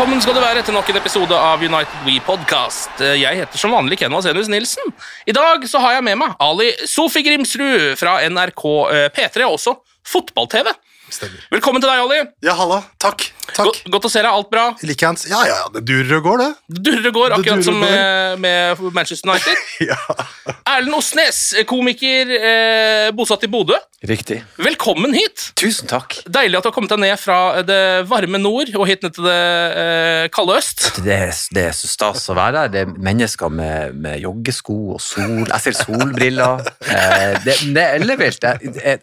Velkommen skal du være til nok en episode av United We Podcast. Jeg heter som vanlig Ken Vasenius Nilsen. I dag så har jeg med meg Ali Sofi Grimsrud fra NRK eh, P3 og også Fotball-TV. Velkommen til deg, Ali. Ja, halla. Takk. Takk. Godt, godt å se deg. Alt bra? Likeens. Ja, ja, det durer og går, det. Det durer og går, akkurat som går. med, med Manchester United. Ja. Erlend Osnes, komiker eh, bosatt i Bodø. Riktig. Velkommen hit. Tusen takk. Deilig at du har kommet deg ned fra det varme nord og hit ned til det eh, kalde øst. Det er, det er så stas å være her. Det er mennesker med, med joggesko og sol. Jeg ser solbriller. Eh, det, det er ellevilt.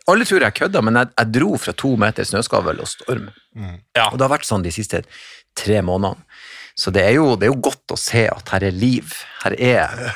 Alle tror jeg kødder, men jeg, jeg dro fra to meter snøskavl og storm. Ja. Og det har vært sånn de siste tre månedene. Så det er jo, det er jo godt å se at her er liv. Her er,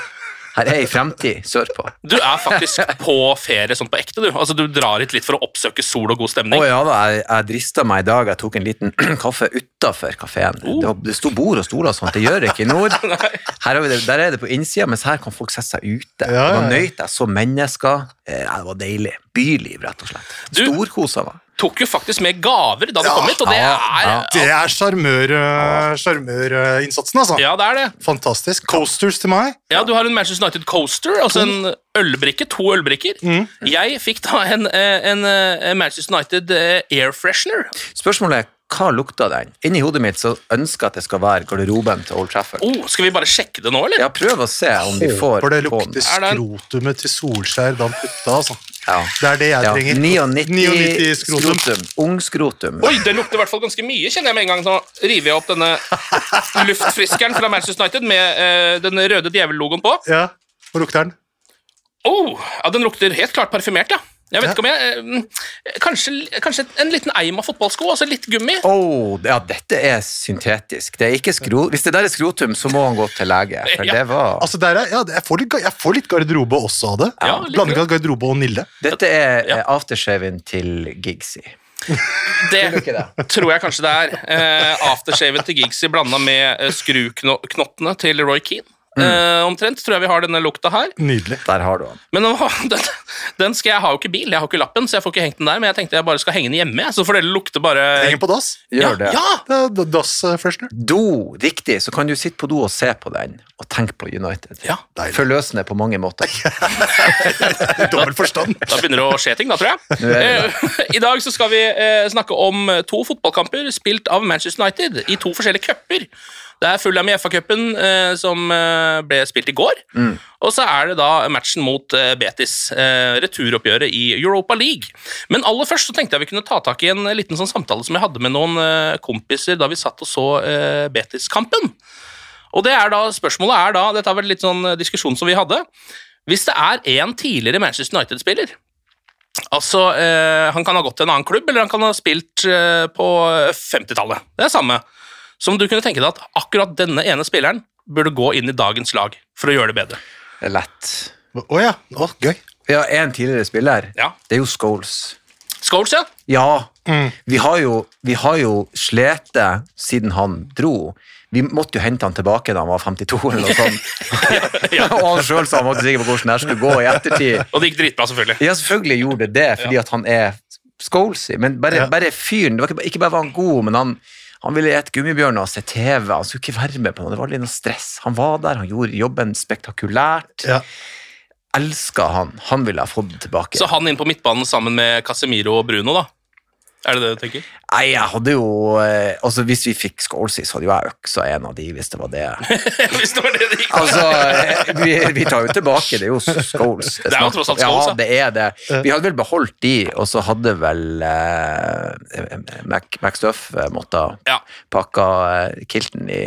her er ei fremtid sørpå. Du er faktisk på ferie sånn på ekte, du. Altså, du drar hit litt for å oppsøke sol og god stemning. Å ja da, jeg, jeg drista meg i dag. Jeg tok en liten kaffe utafor kafeen. Oh. Det, det sto bord og stoler og sånt. Det gjør det ikke i nord. Her har det, der er det på innsida, mens her kan folk sette seg ute. Ja, ja, Da nøyt jeg så mennesker. Ja, Det var deilig. Byliv, rett og slett. Storkosa meg. Tok jo faktisk med gaver da det Ja, kom hit, og det er ja. Det er eh, sjarmørinnsatsen, altså. Ja, det er det. Fantastisk. Coasters til meg. Ja, Du har en Manchester United coaster, altså en ølbrikke. To ølbrikker. Mm. Jeg fikk da en, en, en, eh, Manchester United eh, air freshener. Spørsmålet er hva lukta den? Inni hodet mitt så ønsker jeg at det skal være garderoben til Old Trafford. Oh, skal vi bare sjekke det nå, eller? Ja, prøv å se om de får Håper det lukter. Er en- skrotumet til Solskjær da han putta, altså. Ja. Det er det jeg Ja, trenger. 99, 99 skrotum. skrotum. Ung skrotum. Oi, det lukter i hvert fall ganske mye, kjenner jeg med en gang. Nå river jeg opp denne luftfriskeren fra Manchester United med eh, den røde djevellogoen på. Ja, Hva lukter den? Oh, ja, Den lukter helt klart parfymert, ja. Jeg vet Ja. ikke om jeg eh, kanskje, kanskje en liten eim av fotballsko, altså litt gummi. Oh, ja, dette er syntetisk. Det er ikke skro... Hvis det der er skrotum, så må han gå til lege. For Ja. det var Altså, der er, ja, jeg, får litt, jeg får litt garderobe også av det. Ja, Blanding av garderobe og Nille. Dette er Ja. ja. aftershaven til Gigsy. Det tror jeg kanskje det er. Eh, aftershaven til Gigsy blanda med eh, skruknottene til Roy Keane. Eh, omtrent tror jeg vi har denne lukta her. Nydelig. Der har du den. Men den, den skal jeg har jo ikke bil, jeg har ikke lappen, så jeg får ikke hengt den der. Men jeg tenkte jeg bare skal henge den hjemme, så får dere lukte bare Henge på dass. Gjør ja, det. Ja! Det er dass først, Do, riktig. Så kan du sitte på do og se på den, og tenke på United. ja. Forløsende på mange måter. Dobbel forstand. Da begynner det å skje ting, da, tror jeg. Eh, I dag så skal vi eh, snakke om to fotballkamper spilt av Manchester United i to forskjellige cuper. Det er Fulham i FA-cupen eh, som eh, ble spilt i går. Og så er det da matchen mot eh, Betis, eh, returoppgjøret i Europa League. Men aller først så tenkte jeg vi kunne ta tak i en liten sånn samtale som jeg hadde med noen eh, kompiser da vi satt og så eh, Betis-kampen. Og det er da, spørsmålet er da, dette er vel litt sånn eh, diskusjon som vi hadde, hvis det er en tidligere Manchester United-spiller Altså, eh, Han kan ha gått til en annen klubb, eller han kan ha spilt eh, på 50-tallet. Det er samme. Som du kunne tenke deg at akkurat denne ene spilleren burde gå inn i dagens lag for å gjøre det bedre. Det er lett. Å ja. Oh, gøy. Vi har én tidligere spiller. Ja. Det er jo Scholes. Scholes, ja. Ja, vi har jo, vi har jo slet det siden han dro. Vi måtte jo hente han tilbake da han var 52 eller noe sånt. og han sjøl sa han var ikke sikker på hvordan det skulle gå i ettertid. Og det gikk dritbra, selvfølgelig. Ja, selvfølgelig gjorde det det, fordi at han er Scholesy. Men bare, bare fyren det var ikke, ikke bare var han god, men han, han ville spise gummibjørner og se TV. Han skulle ikke være med på noe. Det var aldri noe stress. Han var der, han gjorde jobben spektakulært. Ja. Elska han. Han ville ha fått tilbake. Så han inn på midtbanen sammen med Casemiro og Bruno, da? Er det det du tenker? Nei, jeg hadde jo eh, Altså, hvis vi fikk Scholesy, så hadde jo jeg øksa en av de, hvis det var det. Hvis det var det det gikk Altså, eh, vi, vi tar jo tilbake, det er jo Scholes. Det er jo tross alt Scholes, Ja, det er det. Vi hadde vel beholdt de, og så hadde vel eh, Mac, McStuff eh, måtte Ja. pakka eh, kilten i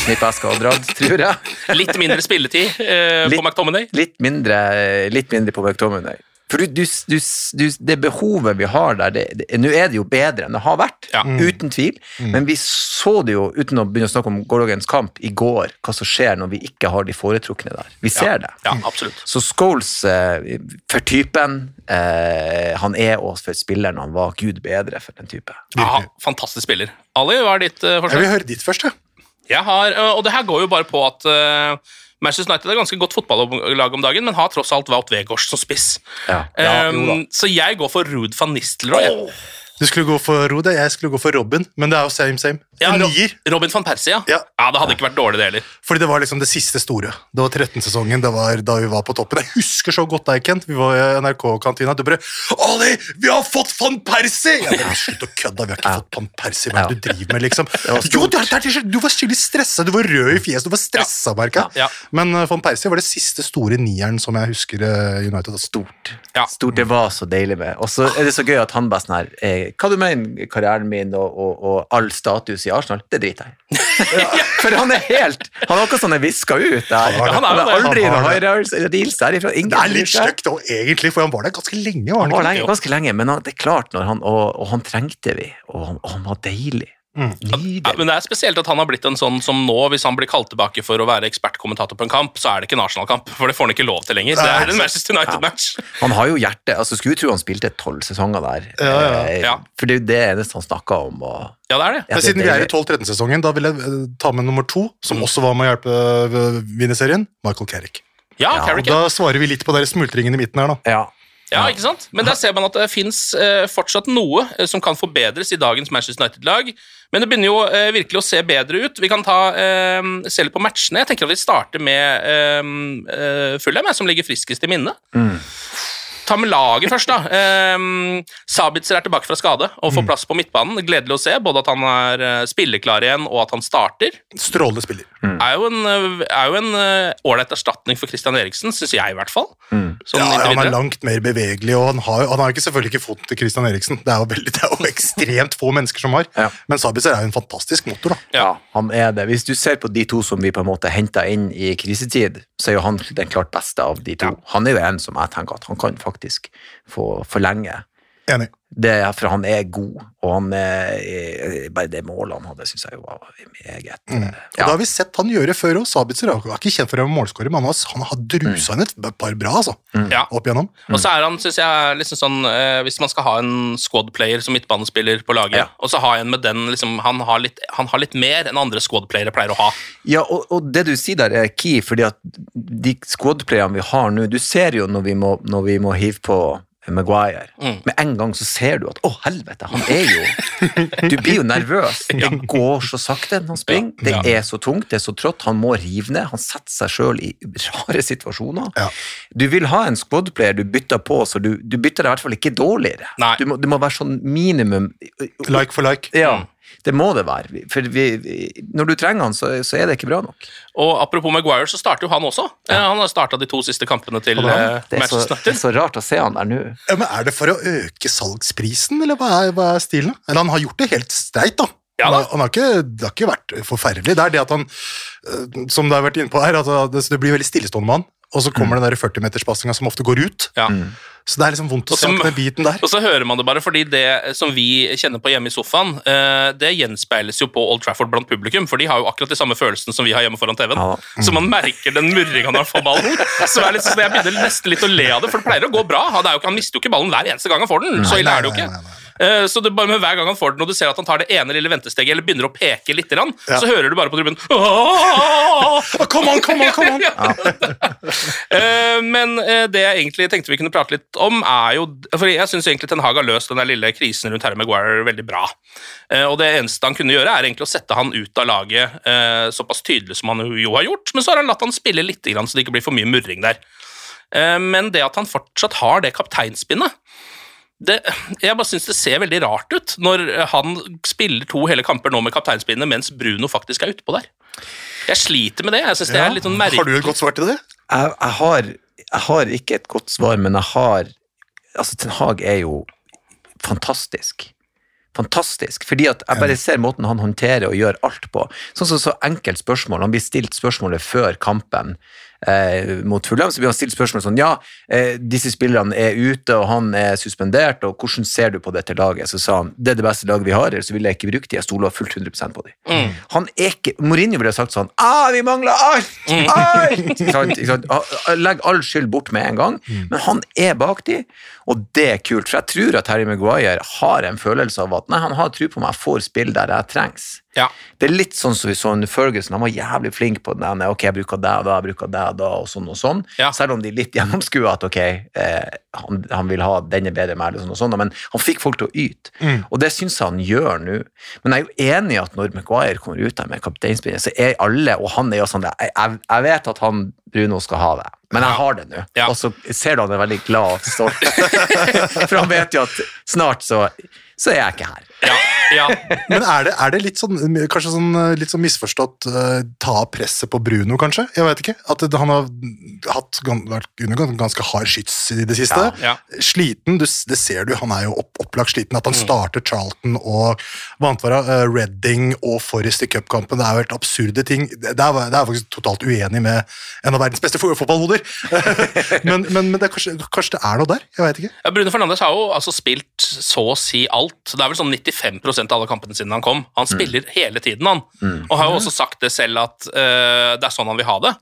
snippeska og dratt, tror jeg. Litt mindre spilletid eh, Litt- på McTominay. Litt mindre, litt mindre på McTominay. For du, du, du, du, det behovet vi har der, nå er det jo bedre enn det har vært, Ja. uten tvil. Men vi så det jo, uten å begynne å snakke om gårsdagens kamp, i går, hva som skjer når vi ikke har de foretrukne der. Vi ser det. Ja, absolutt. Så Scholes eh, for typen eh, han er og for spilleren han var gud bedre for den type. Ja, fantastisk spiller. Ali, hva er ditt eh, Jeg vil høre ditt først, ja. Jeg har, øh, og det her går jo bare på at øh, Manchester United er ganske godt fotballag om dagen, men har tross alt Wout Vegårs som spiss. Ja. Ja, um, så jeg går for Ruud van Nistelrooy. Oh. Du skulle gå for Rode, jeg skulle gå for Robin, men det er jo same same. Ja, nier. Robin van Persie, ja. Ja. ja. Det hadde ikke vært dårlig, det heller. Fordi det var liksom det siste store. Det var 13-sesongen, det var da vi var på toppen. Jeg husker så godt deg, Kent. Vi var i NRK-kantina. Du bare 'Ali, vi har fått van Persie!' Jeg bare, Slutt å kødde, vi har ikke fått van Persie. Hva er det du driver med, liksom? var. Jo, det der, er, du var skikkelig stressa, du var rød i fjeset, du var stressa, merka Ja. Men uh, van Persie var det siste store nieren som jeg husker uh, United. Stort. Ja. Stort, Det var så deilig med. Og så er det så gøy at han bare sånn her eh, Hva du mener karrieren min og, og, og all status i Arsenal? Det driter jeg i. For han er helt Han er akkurat sånn jeg viska ut der. Han har. Han er aldri Han noe har det. høyre. Ingen Det er litt stygt òg, egentlig, for han var der ganske lenge. Var Han var lenge, ganske lenge, men han, det er klart han, og, og han trengte vi, og han, og han var deilig. Mm. Ja, men Det er spesielt at han har blitt en sånn som nå, hvis han blir kalt tilbake for å være ekspertkommentator på en kamp, så er det ikke en Arsenal-kamp, for det får han ikke lov til lenger. Det er en Manchester United-match. Han har jo hjerte. altså Skulle tro han spilte tolv sesonger der. Ja, ja. Eh, For det er jo det eneste han snakka om. Og, Ja, det er det. Ja, Men det siden vi er i 12-13-sesongen, da vil jeg eh, ta med nummer to, som Mm. også var med å hjelpe vinne serien, Michael Carrick. Ja, Ja, Carrick, ja. da svarer vi litt på dere smultringen i midten her, da. ja. Ja, ikke sant? Men der ser man at det fins eh, fortsatt noe eh, som kan forbedres i dagens Manchester United-lag. Men det begynner jo eh, virkelig å se bedre ut. Vi kan ta se litt på matchene. Jeg tenker at vi starter med Fulham, som ligger friskest i minnet. Ta med laget først, da. Eh, Sabitzer er tilbake fra skade og får plass på midtbanen. Gledelig å se både at han er eh, spilleklar igjen, og at han starter. Strålende spiller. Er jo en eh, er jo en eh, ålreit erstatning for Christian Eriksen, syns jeg i hvert fall. Sånn Ja, ja, han er langt mer bevegelig, og han har, han har ikke selvfølgelig ikke foten til Christian Eriksen. Det er jo, veldig, det er jo ekstremt få mennesker som har. Ja. Men Sabitzer er jo en fantastisk motor, da. Ja, han er det. Hvis du ser på de to som vi på en måte henta inn i krisetid, så er jo han den klart beste av de to. Han er jo en som jeg tenker at han kan faktisk få forlenge. Enig. Det for han er god, og han er, bare det målet han hadde, syns jeg var meget Mm. ja. Og det har vi sett han gjøre før òg. Sabitzer er ikke kjent for å være målskårer, men han har, han har drusa inn et par bra, altså. Mm. Opp igjennom. Og så er han, syns jeg, liksom sånn eh, Hvis man skal ha en squad-player som midtbanespiller på laget, Ja. og så ha en med den liksom, han, har litt, han har litt mer enn andre squad-playere pleier å ha. Ja, og, og det du sier der er key, fordi at de squad-playerne vi har nå, du ser jo når vi må, når vi må hive på Maguire. Mm. Med en gang så ser du at å, helvete, han er jo Du blir jo nervøs. Det går så sakte når han springer. Det er så tungt, det er så trått. Han må rive ned. Han setter seg sjøl i rare situasjoner. Ja. Du vil ha en squad-player du bytter på, så du, du bytter deg i hvert fall ikke dårligere. Du må, du må være sånn minimum Like for like. Ja, det må det være. For vi, vi- når du trenger han, så, så er det ikke bra nok. Og apropos Maguire, så starter jo han også. Ja. Han har starta de to siste kampene til eh, Det er, Manchester det er så rart å se han der nå. Ja, men Er det for å øke salgsprisen, eller hva er, hva er stilen? Eller han har gjort det helt streit, da. Ja han, har, han har ikke, det har ikke vært forferdelig. Det er det at han, eh, som du har vært inne på her, at det, det blir veldig stillestående med han. Og så kommer den der 40-meterspasninga som ofte går ut. Ja. Så det er liksom vondt å se på den biten der. Og så hører man det bare, fordi det som vi kjenner på hjemme i sofaen, eh, det gjenspeiles jo på Old Trafford blant publikum, for de har jo akkurat de samme følelsene som vi har hjemme foran TV-en. Ja. Så man merker den murringa når han får ballen. Så er litt, så jeg begynner nesten litt å le av det, for det pleier å gå bra. Han, er jo, ikke- han mister jo ikke ballen hver eneste gang han får den, så ille er det jo nei, ikke. nei, nei, Eh, Så det bare med hver gang han får den, og du ser at han tar det ene lille ventesteget eller begynner å peke litt, ja. så hører du bare på tribunen Kom an, kom on, kom! Eh, Men eh, det jeg egentlig tenkte vi kunne prate litt om, er jo For jeg syns egentlig Ten Hag har løst den der lille krisen rundt Harry Maguire veldig bra. Eh, Og det eneste han kunne gjøre, er egentlig å sette han ut av laget eh, såpass tydelig som han jo har gjort, men så har han latt han spille litt, så det ikke blir for mye murring der. Eh, Men det at han fortsatt har det kapteinspinnet det, jeg bare synes det ser veldig rart ut når han spiller to hele kamper nå med kapteinspinnet, mens Bruno faktisk er utpå der. Jeg sliter med det. Jeg synes det Ja. er litt sånn merkelig. Har du et godt svar til det? Jeg, jeg, har, jeg har ikke et godt svar, men jeg har Altså, Ten Hag er jo fantastisk. Fantastisk. Fordi at jeg bare ser måten han håndterer og gjør alt på. Sånn som så enkelt spørsmål. Han blir stilt spørsmålet før kampen eh, mot Fulham, så blir han stilt spørsmål sånn Ja, eh, disse spillerne er ute, og han er suspendert, og hvordan ser du på dette laget? Så sa han det er det beste laget vi har, ellers ville jeg ikke brukt de, jeg stoler fullt 100% på Mm. Han er ikke Mourinho ville sagt sånn ah, vi mangler alt! Alt! Ikke sant? Ikke sant? Legg all skyld bort med en gang, men han er bak de, og det er kult. For jeg tror at Harry Maguire har en følelse av at nei, han har tro på meg, jeg får spille der jeg trengs. Ja. Det er litt sånn som vi så under Ferguson, han var jævlig flink på den ene. ok, jeg bruker det og da, jeg bruker det og sånn og sånn. Ja. Selv om de litt gjennomskuer at ok, eh, han, han vil ha denne bedre med, eller sånn og sånn, men han fikk folk til å yte. Og det syns jeg han gjør nå. Men jeg er jo enig i at når Maguire kommer ut der med kapteinspillet, så er alle, og han er jo sånn, jeg, jeg, jeg vet at han Bruno skal ha det, men jeg har det nå. Ja. Og så ser du han er veldig glad og stolt. For han vet jo at snart så, så er jeg ikke her. Ja, ja. Men er det, er det litt sånn kanskje sånn, eh, litt sånn misforstått uh, ta presset på Bruno, kanskje? Jeg vet ikke. At det, han har hatt, vært under ganske hard skyts i det siste. Ja, Sliten, du, det ser du. Han er jo opp, opplagt sliten. At han Mm. starter Charlton og Vantvara, uh, eh, Reading og Forrest i cupkampen, det er jo helt absurde ting. Det er, det er faktisk totalt uenig med en av verdens beste fo- fotballhoder. men men, men det er kanskje, kanskje det er noe der? Jeg vet ikke. Ja, Bruno Fernandes har jo altså spilt så å si alt. Det er vel sånn 95% av alle kampene siden han kom. Han spiller hele tiden, han. Og har jo også sagt det selv at uh, det er sånn han vil ha det.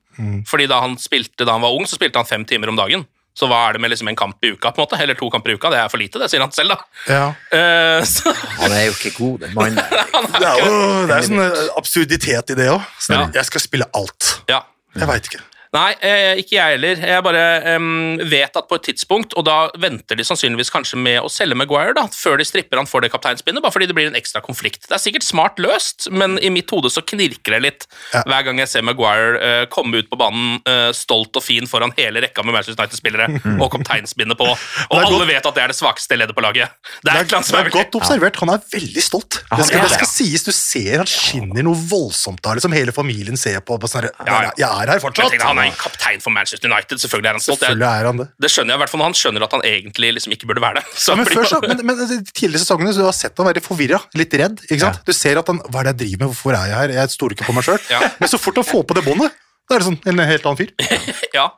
Fordi da han spilte da han var ung, så spilte han fem timer om dagen. Så hva er det med liksom en kamp i uka, på en måte? Eller to kamper i uka? Det er for lite, det sier han selv, da. Ja. Uh, så, Han er jo ikke god, den mannen. Det er jo det er sånn eh, absurditet i det òg. Ja. Jeg skal spille alt. ja. Jeg veit ikke. Nei, eh, ikke jeg heller. Jeg bare um, vet at på et tidspunkt, og da venter de sannsynligvis kanskje med å selge Maguire, da, før de stripper han for det kapteinspinnet, bare fordi det blir en ekstra konflikt. Det er sikkert smart løst, men i mitt hode så knirker det litt Ja. hver gang jeg ser Maguire uh, komme ut på banen uh, stolt og fin foran hele rekka med Manchester United-spillere, og kapteinspinnet på. Og alle godt. vet at det er det svakeste leddet på laget. Det er, det er, det er godt observert. Han er veldig stolt. Det skal, det skal sies. Du ser han skinner noe voldsomt av det, som hele familien ser på. på sånne, her, Ja, ja. Jeg er her Men fortsatt. Han er kaptein for Manchester United, selvfølgelig er han stolt. Selvfølgelig er han det. Det skjønner jeg i hvert fall når han skjønner at han egentlig liksom ikke burde være det. Så Ja, men, før så, men, men tidligere sesongene så du har sett han være forvirra, litt redd. ikke sant? Du ser at han Hva er det jeg driver med, hvorfor er jeg her? Jeg stoler ikke på meg sjøl. Ja. Men så fort han får på det båndet, da er det sånn en helt annen fyr. Ja.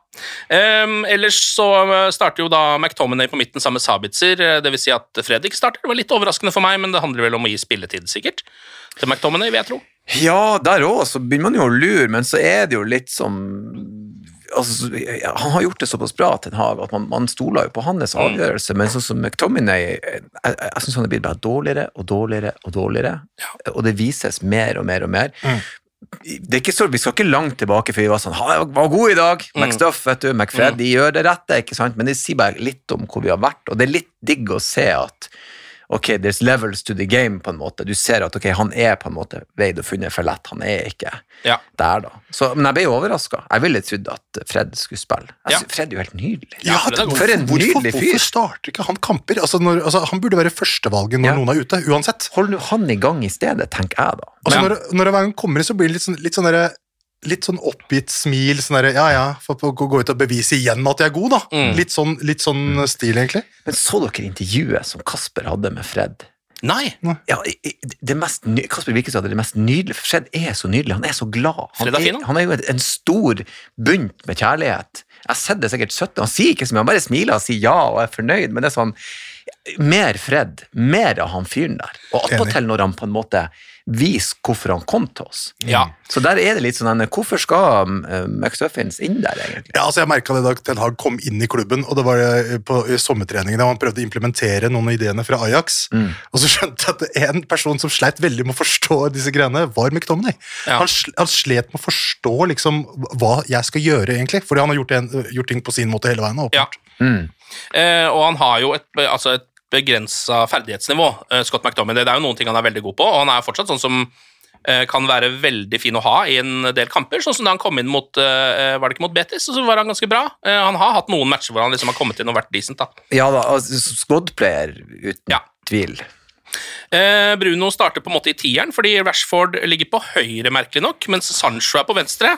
Um, ellers så eh, starter jo da McTominay på midten sammen med Sabitzer. eh, Det vil si at Fredrik starter. Det var litt overraskende for meg, men det handler vel om å gi spilletid, sikkert. Til McTominay, vil jeg tro. Ja, der òg, så begynner man jo å lure, men så er det jo litt som altså, Han har gjort det såpass bra, Ten Hag, at man, man stoler jo på hans avgjørelse, men sånn som McTominay Jeg, jeg, jeg syns han er blitt bare dårligere og dårligere og dårligere, og det vises mer og mer og mer. Det er ikke så, Vi skal ikke langt tilbake før vi var sånn Han var god i dag! McStuff, vet du, McFred, de gjør det rette, ikke sant? Men det sier bare litt om hvor vi har vært, og det er litt digg å se at ok, there's levels to the game, på en måte. Du ser at ok, han er på en måte veid og funnet for lett. Han er ikke Ja. der, da. Så, men jeg ble overraska. Jeg ville trodd at Fred skulle spille. Jeg Ja. Fred er jo helt nydelig. Ja, det. For en hvorfor, nydelig fyr. Hvorfor starter ikke han kamper? Altså, når, altså, han burde være førstevalget når Ja. noen er ute, uansett. Hold nå han i gang i stedet, tenker jeg da. Altså, når, når hver gang han kommer inn, så blir det litt sånn, litt sånn derre Litt sånn oppgitt smil, sånn der, Ja ja, for å gå ut og bevise igjen at jeg er god, da. Mm. Litt sånn, litt sånn stil, egentlig. Men så dere intervjuet som Kasper hadde med Fred? Nei! Ja, det mest Kasper Wikestad er det mest nydelige Fred er så nydelig. Han er så glad. Han er han. er jo en, en stor bunt med kjærlighet. Jeg har sett det sikkert 17, Han sier ikke så mye, han bare smiler og sier ja og er fornøyd, men det er sånn Mer Fred. Mer av han fyren der. Og attpåtil når han på en måte viser hvorfor han kom til oss. Ja. Så der er det litt sånn Hvorfor skal McSuffins McStuffins inn der, egentlig? Ja, altså jeg merka det da Ten Hag kom inn i klubben, og det var det på i sommertreningen han prøvde å implementere noen av ideene fra Ajax. Mm. Og så skjønte jeg at en person som sleit veldig med å forstå disse greiene, var McTominay. Ja. Han, han slet med å forstå liksom hva jeg skal gjøre, egentlig. Fordi han har gjort, en, gjort ting på sin måte hele veien. Ja. Mm. Eh, og han har jo et, altså et begrensa ferdighetsnivå, eh, Scott McDominay. Det er jo noen ting han er veldig god på, og han er fortsatt sånn som eh, kan være veldig fin å ha i en del kamper. Sånn som da han kom inn mot eh, Var det ikke mot Betis, og så var han ganske bra. Han har hatt noen matcher hvor han liksom har kommet inn og vært decent. da. Ja da, altså, Scott-player, uten Ja. tvil. Bruno starter på en måte i tieren, fordi Rashford ligger på høyre, merkelig nok, mens Sancho er på venstre,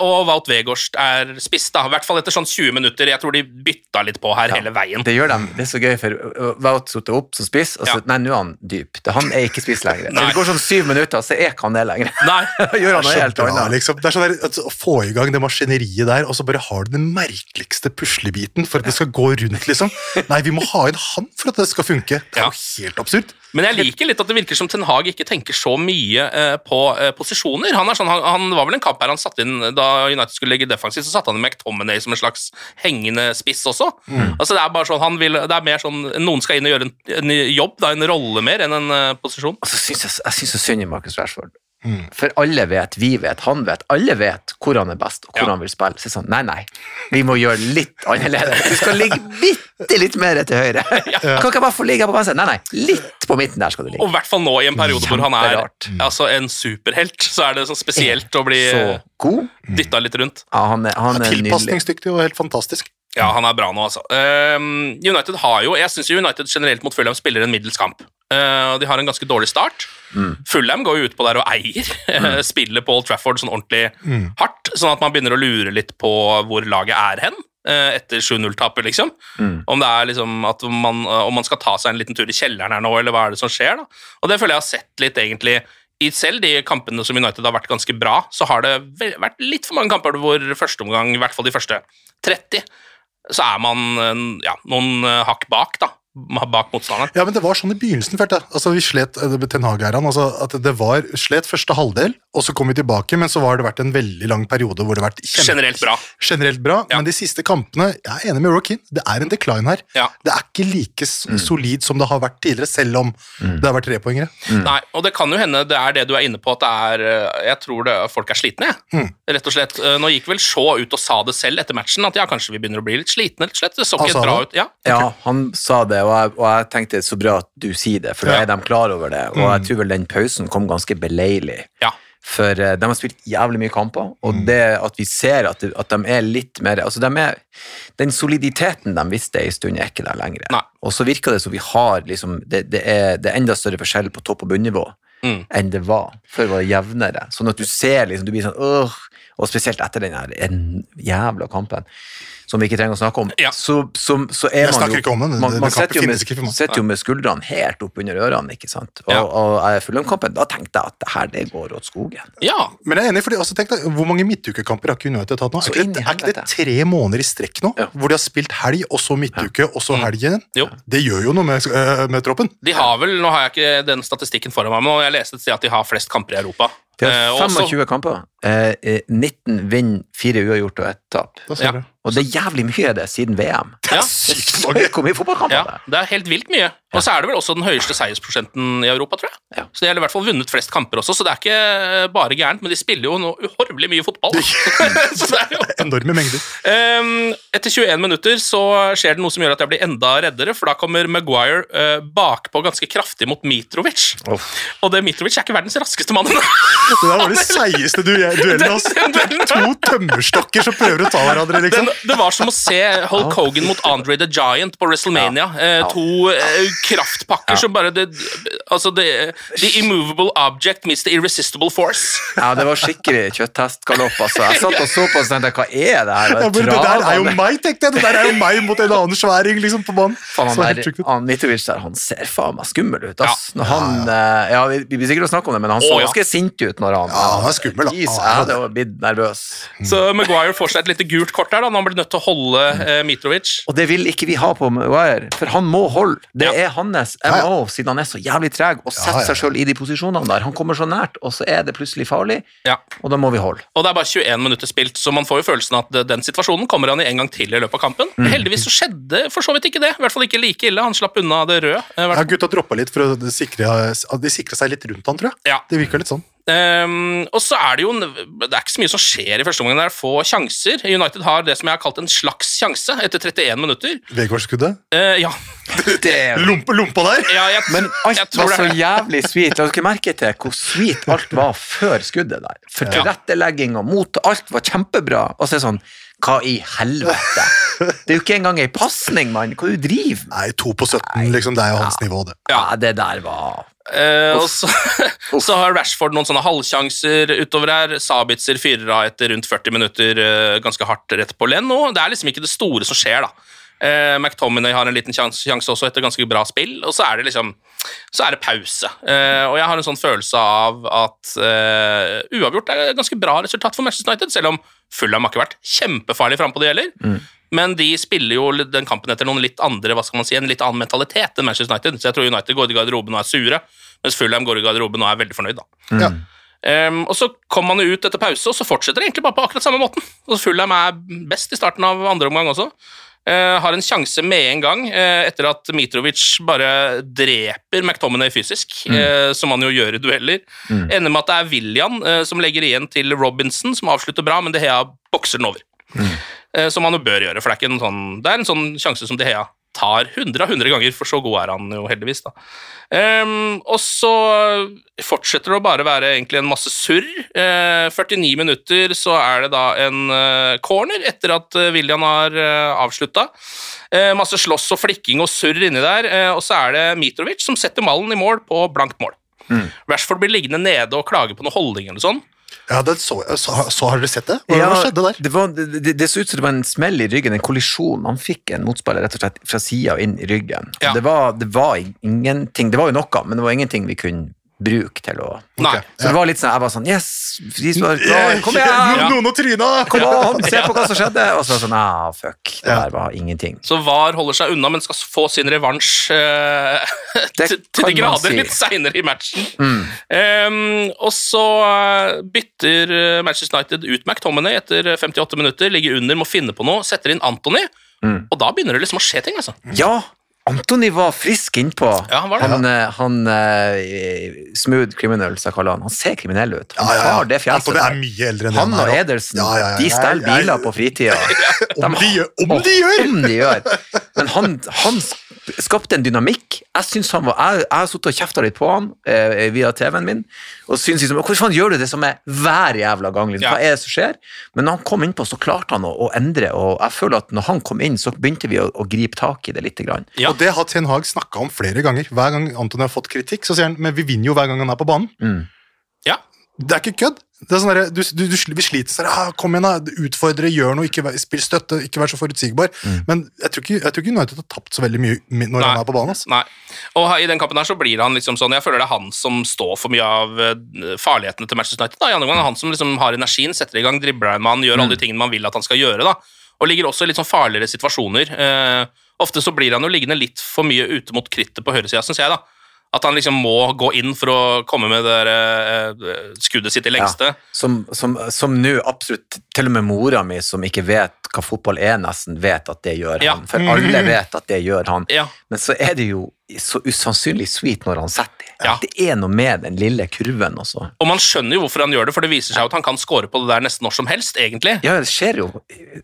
og Wout Weghorst er spiss, da. I hvert fall etter sånn 20 minutter. Jeg tror de bytta litt på her hele veien. Det gjør de. Det er så gøy, for Wout satte opp som spiss, og så Ja. Nei, nå er han dyp. Han er ikke spiss lenger. Det går sånn syv minutter, så er ikke han det lenger. Nei. Gjør han Det noe er helt bra, annet. liksom. Det er sånn der, Å få i gang det maskineriet der, og så bare har du den merkeligste puslebiten for at det skal gå rundt, liksom. Nei, vi må ha inn han for at det skal funke. Det er Ja. jo helt absurd. Men jeg liker litt at det virker som Ten Hag ikke tenker så mye eh, på eh, posisjoner. Han, er sånn, han, han var vel en kamp her han satte inn da United skulle ligge defensivt, så satte han McTominay som en slags hengende spiss også. Altså Det er bare sånn, han vil, det er mer sånn noen skal inn og gjøre en, en jobb, da, en rolle mer enn en uh, posisjon. Altså, synes jeg, jeg synes så synd i Marcus Rashford. For alle vet, vi vet, han vet, alle vet hvor han er best og hvor Ja. han vil spille. Så det er sånn, nei, nei, vi må gjøre litt annerledes. Du skal ligge bitte litt mer til høyre. Kan ikke bare få ligge på venstre? Nei, nei, litt på midten der skal du ligge. Og i hvert fall nå i en periode hvor han er altså, en superhelt, så er det sånn spesielt å bli Så dytta litt rundt. Ja, han er, han er. Tilpasningsdyktig og helt fantastisk. Ja, han er bra nå, altså. Um, United har jo Jeg syns United generelt mot Fulham spiller en middels kamp. Eh, og de har en ganske dårlig start. Fulham går jo utpå der og eier. Spiller på Old Trafford sånn ordentlig hardt, sånn at man begynner å lure litt på hvor laget er hen. uh, Etter 7-0-tapet, liksom. Om det er liksom at man, uh, om man skal ta seg en liten tur i kjelleren her nå, eller hva er det som skjer? da? Og det føler jeg har sett litt, egentlig. I selv de kampene som United har vært ganske bra, så har det vært litt for mange kamper hvor første omgang, i hvert fall de første 30, så er man eh, ja, noen eh, hakk bak, da. Bak motstanderen. Ja, men det var sånn i begynnelsen, følte jeg. Altså, vi slet, eh, Ten Hag-æraen. altså, at det var slet første halvdel, og så kom vi tilbake, men så har det vært en veldig lang periode hvor det har vært Generelt bra. Generelt bra, Ja. men de siste kampene, jeg er enig med Rockin, det er en decline her. Ja. Det er ikke like mm. solid som det har vært tidligere, selv om det har vært trepoengere. Nei, og det kan jo hende det er det du er inne på, at det er eh, Jeg tror det, folk er slitne, jeg. Rett og slett. Eh, Nå gikk vel Shaw ut og sa det selv etter matchen, at ja, kanskje vi begynner å bli litt slitne, rett og slett. Det så ikke bra ut. Ja. Ja, han sa det, og jeg, og jeg tenkte så bra at du sier det, for da Ja. er de klar over det. Og jeg tror vel den pausen kom ganske beleilig. ja. For eh, de har spilt jævlig mye kamper, og det at vi ser at, det- at de er litt mer altså de er, Den soliditeten de visste en stund, er ikke der lenger. Nei. Og så virker det som vi har liksom, det, det, er, det er enda større forskjell på topp- og bunnivå Mm. enn det var. Før var det jevnere. Sånn at du ser liksom, du blir sånn åh, Og spesielt etter den her en jævla kampen, som vi ikke trenger å snakke om, Ja. så, så, så er Jeg man jo ikke om den. Man, Den man sitter jo, for jo med skuldrene helt opp under ørene, ikke sant. Og, Ja. og og Fulham-kampen, da tenkte jeg at det her, det går åt skogen. ja. Men jeg er enig, fordi, altså, tenk deg, Hvor mange midtukekamper har ikke United hatt nå? Er ikke, det, er ikke det tre måneder i strekk nå? Ja. Hvor de har spilt helg, og så midtuke, og så helg igjen? Jo. Det gjør jo noe med, øh, med troppen. De har vel, Nå har jeg ikke den statistikken foran meg, men jeg leste et sted at de har flest kamper i Europa. De Eh, har og også- kamper. Eh, eh, 19 vinner, 4 uavgjort og 1 tap. Ja. Og det er jævlig mye av det siden VM. Det Ja. Sykt mange. hvor mye fotballkamper Ja, det er. er helt vilt mye. Og så er det vel også den høyeste seiersprosenten i Europa, tror jeg. Ja. Så de har i hvert fall vunnet flest kamper også, så det er ikke bare gærent, men de spiller jo noe uhorvelig mye fotball. så det er jo Enorme mengder. Um, etter 21 minutter så skjer det noe som gjør at jeg blir enda reddere, for da kommer Maguire uh, bakpå ganske kraftig mot Mitrovic. Og det Mitrovic er ikke verdens raskeste mann. Det der var det seigeste du, duellen. Altså. Det er to tømmerstokker som prøver å ta hverandre, liksom. Den, det var som å se Hulk Hogan mot Andre the Giant på WrestleMania. Eh, to eh, kraftpakker som bare det, Altså, det, The immovable object meets the irresistible force. Ja, det var skikkelig kjøtthestgalopp, altså. Jeg satt og så på og tenkte hva er det her? Ja, men det der er jo meg, tenkte jeg. Det der er jo meg mot en annen sværing liksom, på banen. Faen, han, der, han Mitrovic der, han ser faen meg skummel ut. Ass. Når han, ja, ja, vi, vi blir sikkert å snakke om det, men han så ja. ganske sint ut når han Ja, han er skummel, da. Jesus Jeg hadde var blitt nervøs. Så Maguire får seg et lite gult kort der, da, når han blir nødt til å holde eh, Mitrovic. Og det vil ikke vi ha på Maguire, for han må holde. Det er hans MO, siden han er så jævlig treg og setter Ja, ja, ja. seg sjøl i de posisjonene der. Han kommer så nært, og så er det plutselig farlig, Ja. og da må vi holde. Og det er bare 21 minutter spilt, så man får jo følelsen at den situasjonen kommer han i en gang til i løpet av kampen. Mm. Heldigvis så skjedde for så vidt ikke det. I hvert fall ikke like ille. Han slapp unna det røde. eh, Ja, gutta droppa litt for å sikre, de sikra seg litt rundt han, tror jeg. Ja. Det virka litt sånn. Ehm, og så er det jo Det er ikke så mye som skjer i første omgang. Det er få sjanser. United har det som jeg har kalt en slags sjanse etter 31 minutter. Vegårdsskuddet. Uh, ja. Det Lompe, lompa der! ja jeg, Men alt jeg var så det. jævlig sweet. La dere merke til hvor sweet alt var før skuddet der. For tilrettelegging og mot, alt var kjempebra. Og så er det sånn Hva i helvete? Det er jo ikke engang ei pasning, mann. Hva er det du driver med? Nei, to på 17, liksom. Det er jo hans nivå, det. Ja, det der var Eh, og så, så har Rashford noen sånne halvsjanser utover her. Sabitzer fyrer av etter rundt 40 minutter eh, ganske hardt rett på Lenno. Det er liksom ikke det store som skjer, da. Eh, McTominay har en liten sjanse sjans også etter ganske bra spill, og så er det liksom så er det pause. Eh, og jeg har en sånn følelse av at eh, uavgjort er et ganske bra resultat for Manchester United, selv om Fulham har ikke vært kjempefarlig frampå det gjelder. Men de spiller jo den kampen etter noen litt andre, hva skal man si, en litt annen mentalitet enn Manchester United. Så jeg tror United går i garderoben og er sure, mens Fulham går i garderoben og er veldig fornøyd. da. Ja. Um, og Så kommer man jo ut etter pause, og så fortsetter det egentlig bare på akkurat samme måten. Og Fulham er best i starten av andre omgang også. Eh, har en sjanse med en gang, eh, etter at Mitrovic bare dreper McTominay fysisk, eh, som han jo gjør i dueller. Ender med at det er William som legger igjen til Robinson, som avslutter bra, men De Hea bokser den over. Eh, som han jo bør gjøre, for det er, ikke en sånn, det er en sånn sjanse som De Hea tar 100 av 100 ganger, for så god er han jo heldigvis. da. Um, og så fortsetter det å bare være egentlig en masse surr. Uh, 49 minutter så er det da en uh, corner etter at uh, William har uh, avslutta. Eh, masse slåss og flikking og surr inni der, eh, og så er det Mitrovic som setter mallen i mål på blankt mål. Rashford blir liggende nede og klage på noe holdning eller sånn. Ja, det så, så, så Har dere sett det? Hva, Ja, hva skjedde der? Det, var, det, det, det så ut som det var en smell i ryggen, en kollisjon. Han fikk en motspiller rett og slett fra sida og inn i ryggen. Ja. Det, var, det var ingenting Det var jo noe, men det var ingenting vi kunne bruke til å Nei. Så det var litt sånn, jeg var sånn Yes! De som var klar, kom igjen! Noen, og tryna! Kom an, se på hva som skjedde! Og så var det sånn Ah, fuck. Det der var ingenting. Så VAR holder seg unna, men skal få sin revansj eh, Det til, til de grader si. Mm. litt seinere i matchen. Ehm, og så eh, bytter eh, Manchester United ut McTominay etter 58 minutter, ligger under, må finne på noe, setter inn Anthony, Mm. og da begynner det liksom å skje ting, altså. Ja! Antony var frisk innpå. Ja, han var det. Han, eh, han eh, Smooth criminal, som jeg kaller han. Han ser kriminell ut. Han Ja, ja, ja. har det fjeset er der. enn Han og Edelsen, Ja, ja, ja. de steller biler på fritida. Om de gjør! Om de gjør! Om de gjør. Men han, han skapte en dynamikk. Jeg synes han var, jeg, jeg har sittet og kjefta litt på han eh, via TV-en min, og synes liksom Hvorfor faen gjør du det som er hver jævla gang? Liksom? Ja. Hva er det som skjer? Men når han kom innpå, så klarte han å, å endre, og jeg føler at når han kom inn, så begynte vi å, å gripe tak i det litt. grann. Ja. Og det har Ten Hag snakka om flere ganger. Hver gang Anton har fått kritikk, så sier han men vi vinner jo hver gang han er på banen. Ja. Det er ikke kødd. Det er sånn der, du, du, du, vi sliter sånn ah, Kom igjen, da. Utfordre, gjør noe, ikke spill støtte, ikke vær så forutsigbar. Men jeg tror, ikke, jeg tror ikke United har tapt så veldig mye når Nei. han er på banen. Altså. Nei. Og i den kampen her så blir han liksom sånn Jeg føler det er han som står for mye av eh, farlighetene til Manchester United. Da. I andre gang er han som liksom har energien, setter i gang, dribler en mann, gjør alle de tingene man vil at han skal gjøre. da. Og ligger også i litt sånn farligere situasjoner. Eh, ofte så blir han jo liggende litt for mye ute mot krittet på høyresida, syns jeg. da. At han liksom må gå inn for å komme med det der, eh, skuddet sitt i lengste. Som, som, som nå absolutt til og med mora mi, som ikke vet hva fotball er, nesten vet at det gjør Ja. han. For alle vet at det gjør han. Ja. Men så er det jo så usannsynlig sweet når han setter det. Ja. Det er noe med den lille kurven også. Og man skjønner jo hvorfor han gjør det, for det viser seg jo at han kan score på det der nesten når som helst, egentlig. Ja, det skjer jo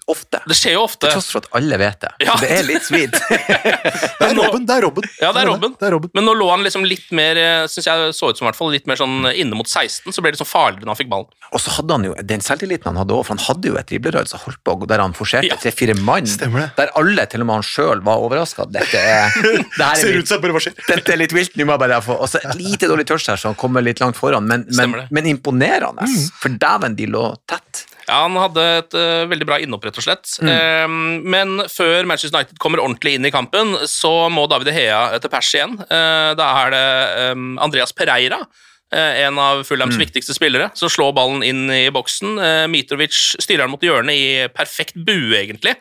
ofte. Det skjer jo ofte. Til tross for at alle vet det. Ja. Så det er litt sweet. Det er Robben! Det er Robben. Ja, det er Robben. Det er Robben. Men nå lå han liksom litt mer syns synes jeg så ut som i hvert fall litt mer sånn inne mot 16, så ble det liksom farligere når han fikk ballen. Og så hadde han jo den selvtilliten han hadde òg, for han hadde jo et driblerød som holdt på, der han forserte Ja. tre-fire mann. Stemmer det. Der alle, til og med han sjøl, var overraska. Dette er, det er Ser ut som bare hva skjer. dette er litt vilt, nå må jeg bare få Og så et lite dårlig touch her, så han kommer litt langt foran, men, men, men imponerende. Mm. For dæven, de lå tett. Ja, Han hadde et uh, veldig bra innhopp, rett og slett. Eh, men før Manchester United kommer ordentlig inn i kampen, så må David De Hea til pers igjen. Uh, da er det um, Andreas Pereira en av Fulhams viktigste spillere, som slår ballen inn i boksen. Eh, Mitrovic styrer den mot hjørnet i perfekt bue, egentlig.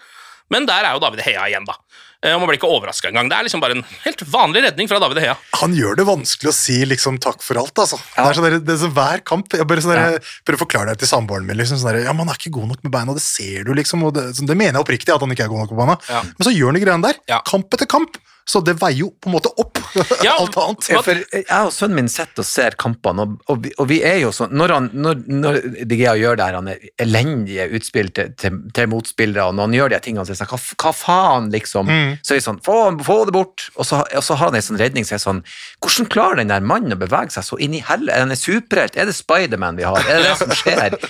Men der er jo David Hea igjen, da. Eh, og Man blir ikke overraska engang. Det er liksom bare en helt vanlig redning fra David Hea. Han gjør det vanskelig å si liksom takk for alt, altså. Det er sånn der, det er så hver kamp Jeg bare sånn der, prøver å forklare det til samboeren min. Liksom, sånn der, ja, man er ikke god nok med beina, det ser du, liksom. Og det, sånn, det mener jeg oppriktig, at han ikke er god nok på beina. Ja. Men så gjør han de greiene der. Ja. Kamp etter kamp. Så det veier jo på en måte opp Ja, alt annet. Ja, for jeg og sønnen min sitter og ser kampene, og, og, vi, og vi er jo sånn Når, han, når, når De Gea gjør det her, han er elendige utspill til, til, til motspillere, og når han gjør de tingene, så er det sånn Hva, hva faen, liksom? Så er vi sånn få, få det bort! Og så, og så har han en sånn redning så er sånn Hvordan klarer den der mannen å bevege seg så inn i helle? Er han en superhelt? Er det Spiderman vi har? Er det det som skjer?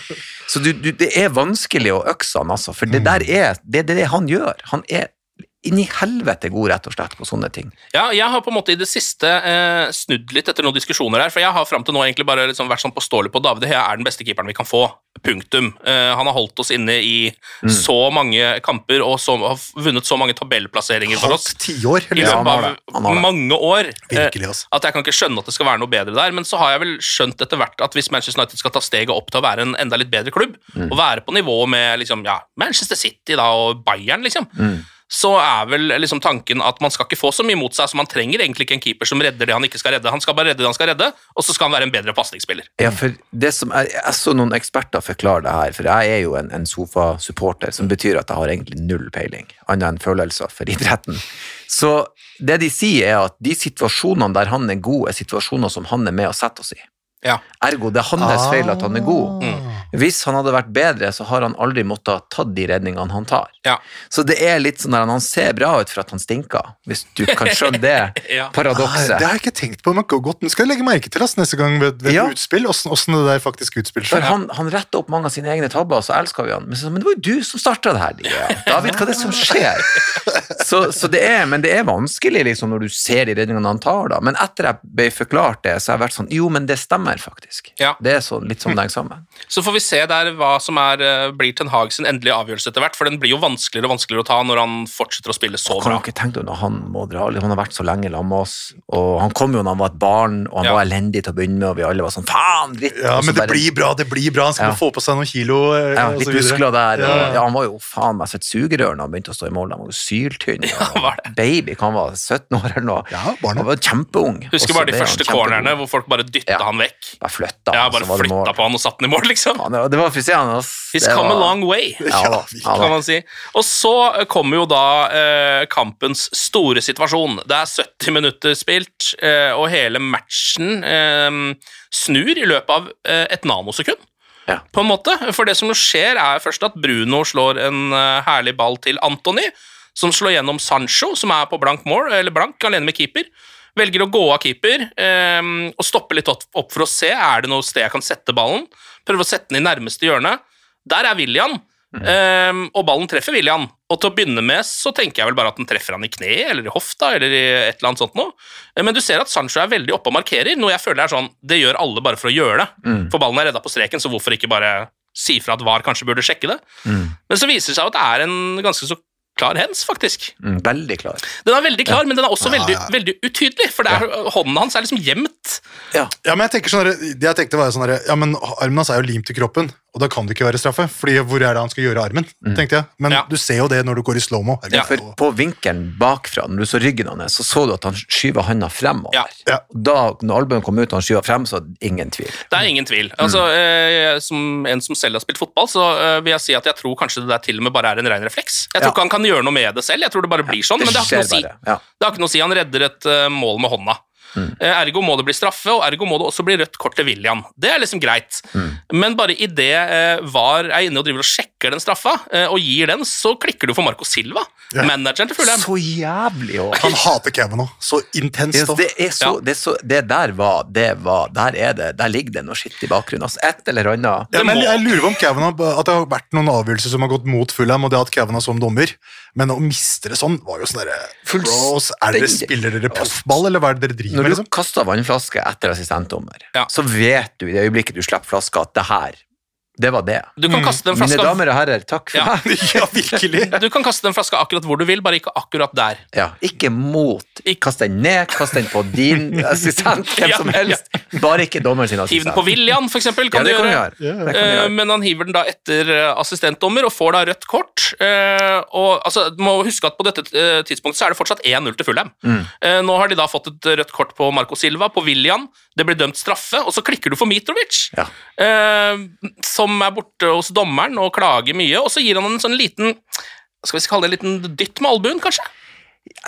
Så du, du, det er vanskelig å økse han, altså, for det der er det, det det han gjør. Han er inn i helvete god, rett og slett, på sånne ting. Ja, jeg har på en måte i det siste eh, snudd litt etter noen diskusjoner her, for jeg har fram til nå egentlig bare liksom vært sånn påståelig på David Hea er den beste keeperen vi kan få. Punktum. Eh, han har holdt oss inne i så mange kamper og så, har vunnet så mange tabellplasseringer for oss tiår. i løpet av mange år. eh, Virkelig, altså. At jeg kan ikke skjønne at det skal være noe bedre der, men så har jeg vel skjønt etter hvert at hvis Manchester United skal ta steget opp til å være en enda litt bedre klubb, Mm. og være på nivå med liksom, ja, Manchester City da, og Bayern, liksom, Mm. Så er vel liksom tanken at man skal ikke få så mye mot seg, så man trenger egentlig ikke en keeper som redder det han ikke skal redde. Han skal bare redde det han skal redde, og så skal han være en bedre pasningsspiller. Ja, for det som er, Jeg så noen eksperter forklare det her, for jeg er jo en, en sofasupporter, som betyr at jeg har egentlig null peiling, annet enn følelser for idretten. Så det de sier, er at de situasjonene der han er god, er situasjoner som han er med og setter oss i. Ja. Ergo, det er hans feil at han er god. Mm. Hvis han hadde vært bedre, så har han aldri måttet ha tatt de redningene han tar. Ja. Så det er litt sånn at han ser bra ut for at han stinker, hvis du kan skjønne det Ja. Ah, paradokset. det har jeg ikke tenkt på, men godt. Nå skal jeg legge merke til oss neste gang ved, ved Ja. utspill, åssen åssen det der faktisk utspiller For seg. han, han retter opp mange av sine egne tabber, og så elsker vi han. Men, så, men det var jo du som starta det her. Dia. David, hva er det som skjer? Så, så det er, men det er vanskelig liksom, når du ser de redningene han tar. da. Men etter jeg ble forklart det, så har jeg vært sånn Jo, men det stemmer faktisk. Ja. Det er så, litt som det henger sammen. Så får vi se der hva som er, eh, blir Ten Hag sin endelige avgjørelse etter hvert, for den blir jo vanskeligere og vanskeligere å ta når han fortsetter å spille så Kan bra. Ikke tenke dere når han må dra? Han har vært så lenge sammen med oss, og han kom jo da han var et barn, og han Ja. var elendig til å begynne med, og vi alle var sånn faen, dritt! Ja, men det bare- blir bra, det blir bra. Han skal Ja. få på seg noen kilo. eh, ja, litt muskler der. Og, Ja. han var jo faen meg så et sugerør da han begynte å stå i mål. Han var jo syltynn. det. Baby, han var 17 år eller noe. Ja, barnet. Han var kjempeung. Husker bare de første cornerne hvor folk bare dytta Ja. han vekk. Bare flytta Ja, han, bare så var det flytta på han og satt han i mål, liksom. Ja, det var- ass. He's Det come var- a long way. Ja, da. Ja, Ja, kan man si. Og så eh, kommer jo da eh, kampens store situasjon. Det er 70 minutter spilt, eh, og hele matchen eh, snur i løpet av eh, et nanosekund. Ja. På en måte. For det som skjer, er først at Bruno slår en eh, herlig ball til Antony, som slår gjennom Sancho, som er på blank mål, eller blank, alene med keeper. Velger å gå av keeper um, og stoppe litt opp for å se er det noe sted jeg kan sette ballen. Prøve å sette den i nærmeste hjørne. Der er William, eh, og ballen treffer William. Og til å begynne med så tenker jeg vel bare at den treffer han i kneet eller i hofta eller i et eller annet sånt noe. Eh, Men du ser at Sancho er veldig oppe og markerer, noe jeg føler er sånn Det gjør alle bare for å gjøre det. For ballen er redda på streken, så hvorfor ikke bare si fra at VAR kanskje burde sjekke det? Men så viser det seg at det er en ganske så klar hens, faktisk. Mm, veldig klar. Den er veldig klar, men den er også Ja, veldig, ja. veldig utydelig, for det er, hånden hans er liksom gjemt. Ja. Ja, men jeg tenker sånn det jeg tenkte var sånn ja, men Armen hans er jo limt til kroppen, og da kan det ikke være straffe. Fordi hvor er det han skal gjøre armen? tenkte jeg. Men Ja. du ser jo det når du går i slow-mo. Ja, For på vinkelen bakfra, når du så ryggen hans, så så du at han skyver handa fremover. Ja. Ja. Da når albuen kom ut og han skyver frem, så ingen tvil. Det er ingen tvil. Altså, eh, som en som selv har spilt fotball, så eh, vil jeg si at jeg tror kanskje det der til og med bare er en ren refleks. Jeg tror Ja. ikke han kan gjøre noe med det selv, jeg tror det bare blir sånn, men det har ikke noe å si. ja. Det har ikke noe å si. Han redder et uh, mål med hånda. Eh, Ergo må det bli straffe, og ergo må det også bli rødt kort til William. Det er liksom greit. Men bare idet uh, VAR er inne og driver og sjekker den straffa, eh, og gir den, så klikker du for Marco Silva, Ja. manageren til Fulham. Så jævlig òg. Han hater Kevin nå. Så intenst. Det, det, er så, Ja. det, er så, det der var Det var Der er det Der ligger det noe skitt i bakgrunnen. Altså, et eller annet. Ja, men jeg, jeg lurer på om Kevin har, at det har vært noen avgjørelser som har gått mot Fulham, og det at Kevin har som dommer. Men å miste det sånn var jo sånn derre Bros, er dere Spiller dere proffball, eller hva er det dere driver med? Når med? du liksom? kaster vannflaske etter assistentdommer, Ja. så vet du i det øyeblikket du slipper flaska, at det her Det var det. Du kan kaste den Mine damer og herrer, takk for Ja. meg. Ja, virkelig. Du kan kaste den flaska akkurat hvor du vil, bare ikke akkurat der. Ja, ikke mot. Kast den ned, kast den på din assistent, hvem Ja, som helst. Bare ikke dommeren sin Hiv den på William, for eksempel. Ja, Kan det du kan vi gjøre. gjøre. Kan gjøre. Men han hiver den da etter eh, assistentdommer og får da rødt kort. Eh, og altså, Du må huske at på dette eh, tidspunktet så er det fortsatt 1-0 til Fulham. Mm. Eh, Nå har de da fått et rødt kort på Marco Silva, på William. Det blir dømt straffe, og så klikker du for Mitrovic, Ja. eh, som er borte hos dommeren og klager mye. Og så gir han en sånn liten skal vi kalle det en liten dytt med albuen, kanskje?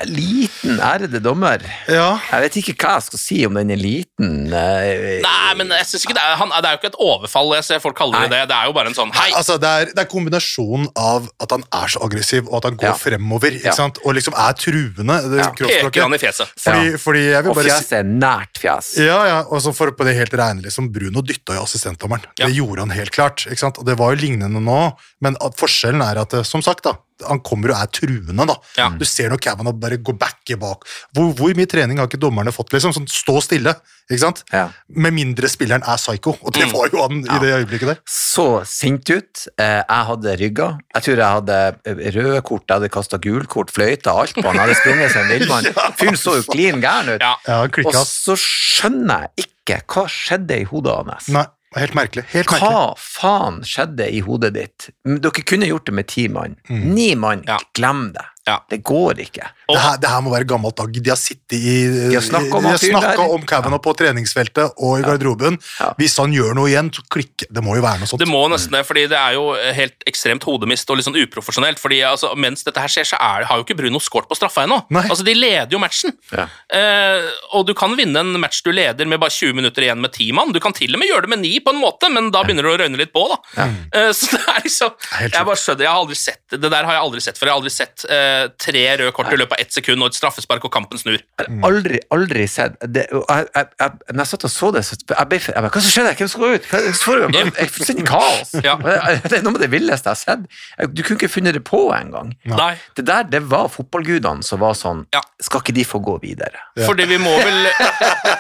Liten, ærede dommer. Ja. Jeg vet ikke hva jeg skal si om den er liten. eh, Nei, men jeg synes ikke det er, han, det er jo ikke et overfall. Jeg ser folk kaller det Nei. det. Det er jo bare en sånn hei. Altså, det, er, det er kombinasjonen av at han er så aggressiv, og at han går Ja. fremover, ikke Ja. sant? og liksom er truende. Det, Ja. Peker han i fjeset. Fordi, Ja. fordi jeg vil Og bare si fjeset er nært fjes. ja, ja, og så for på det helt regnelige liksom, Bruno dytta jo assistentdommeren. Ja. Det gjorde han helt klart. ikke sant? Og det var jo lignende nå, men at forskjellen er at, eh, som sagt, da, han kommer og er truende. da. Ja. Du ser når Cavanagh bare går backer bak. Hvor, hvor mye trening har ikke dommerne fått? liksom? Sånn, Stå stille. ikke sant? Ja. Med mindre spilleren er psycho, og det Mm. var jo han i det øyeblikket der. Så sint ut. Eh, Jeg hadde rygga. Jeg tror jeg hadde eh, røde kort, jeg hadde kasta gulkort, fløyta, alt på han. Jeg hadde sprunget som en villmann. Fyren så jo klin gæren ut. Ja. Ja, Og så skjønner jeg ikke hva skjedde i hodet hans. Nei, helt merkelig. Helt merkelig. Hva faen skjedde i hodet ditt? Dere kunne gjort det med ti mann. Ni mann, glem det. Ja. Det går ikke. Det her, det her må være gammelt dag. De har sittet i De har snakket om Kevin om Kavanaugh på treningsfeltet og i garderoben. Ja. Hvis han gjør noe igjen, så klikk Det må jo være noe sånt. Det må nesten det, fordi det er jo helt ekstremt hodemist og litt sånn uprofesjonelt. fordi altså, Mens dette her skjer, så er, har jo ikke Bruno skåret på straffa ennå. Altså, de leder jo matchen. Ja. Eh, og du kan vinne en match du leder med bare 20 minutter igjen med ti mann. Du kan til og med gjøre det med ni, på en måte, men da begynner det å røyne litt på. da. Eh, så det er liksom Jeg bare skjønner, jeg har aldri sett det der har jeg aldri sett før. Jeg har aldri sett eh, tre røde kort i løpet av ett sekund og et straffespark, og kampen snur. Aldri, aldri sett det. Jeg, jeg, jeg, når jeg satt og så det, så jeg ble, jeg bare, Hva som skjedde? Hvem skal gå ut? Hva jeg er fullstendig kaos. Ja. Det er noe av det villeste jeg har sett. Du kunne ikke funnet det på engang. Ja. Det der, det var fotballgudene som var sånn Ja. Skal ikke de få gå videre? Fordi vi må vel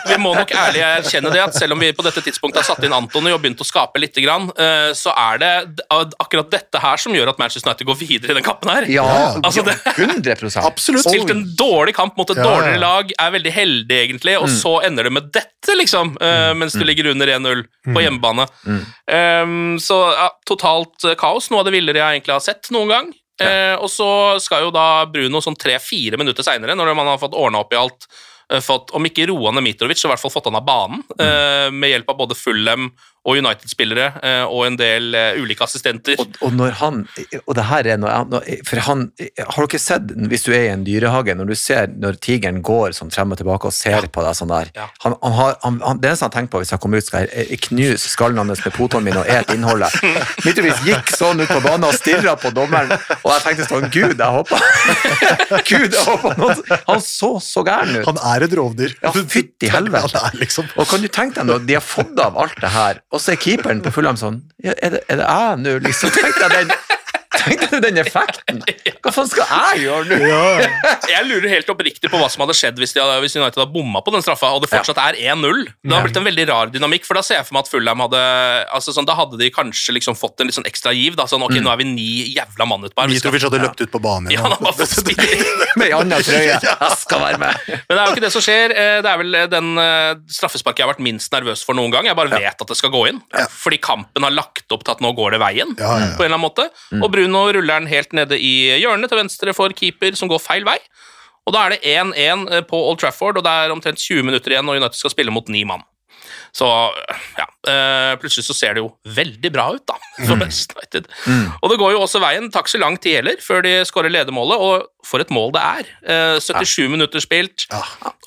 Vi må nok ærlig erkjenne det at selv om vi på dette tidspunktet har satt inn Antony og begynt å skape litt, grann, eh, så er det akkurat dette her som gjør at Manchester United går videre i den kampen her. Ja, Altså, det- 100 Absolutt. Spilt en dårlig kamp mot et Ja, ja. dårligere lag, er veldig heldig egentlig, og så ender det med dette, liksom, uh, mens du ligger under 1-0 på hjemmebane. Um, så ja, totalt eh, kaos, noe av det villere jeg egentlig har sett noen gang. Eh, og så skal jo da Bruno sånn tre-fire minutter seinere, når man har fått ordna opp i alt, eh, fått, om ikke roa ned Mitrovic, så i hvert fall fått han av banen, eh, med hjelp av både Fulham og United-spillere eh, og en del eh, ulike assistenter. Og, og når han Og det her er noe når- For han Har dere sett, hvis du er i en dyrehage, når du ser når tigeren går sånn frem og tilbake og ser på deg sånn der Ja. han, han har, han, han, Det eneste han tenker på hvis han kommer ut, skal jeg knuse skallen hans med poten min og et innholdet. Mitrovic gikk sånn ut på banen og stirra på dommeren, og jeg tenkte sånn Gud, jeg håper Gud, jeg håper han, han så så gæren ut. Han er et rovdyr. Ja, fytti helvete. Han liksom Og kan du tenke deg når de har fått av alt det her, og så er keeperen på Fulham sånn Er det, jeg nå, liksom? Tenkte jeg den, tenk deg den effekten! Hva faen skal jeg gjøre nå? Jeg lurer helt oppriktig på hva som hadde skjedd hvis, de hadde, hvis United hadde bomma på den straffa, og det fortsatt er 1-0. Det har blitt en veldig rar dynamikk, for da ser jeg for meg at Fulham hadde altså sånn, Da hadde de kanskje liksom fått en litt sånn ekstra giv. Da, sånn, ok, nå er vi ni jævla mann utpå her. vi skal- Mitrovic hadde løpt ut på banen Ja, spille. Med anna trøye. Jeg skal være med. Men det er jo ikke det som skjer. Eh, Det er vel den eh, straffesparket jeg har vært minst nervøs for noen gang. Jeg bare vet at det skal gå inn. Fordi kampen har lagt opp til at nå går det veien. Ja, ja, ja. på en eller annen måte. Og Bruno ruller den helt nede i hjørnet til venstre for keeper, som går feil vei. Og da er det 1-1 på Old Trafford, og det er omtrent 20 minutter igjen når United skal spille mot ni mann. Så ja, eh, plutselig så ser det jo veldig bra ut, da, for Manchester United. Og det går jo også veien, takk så lang tid heller, før de skårer ledermålet, og for et mål det er. Eh, 77 minutter spilt,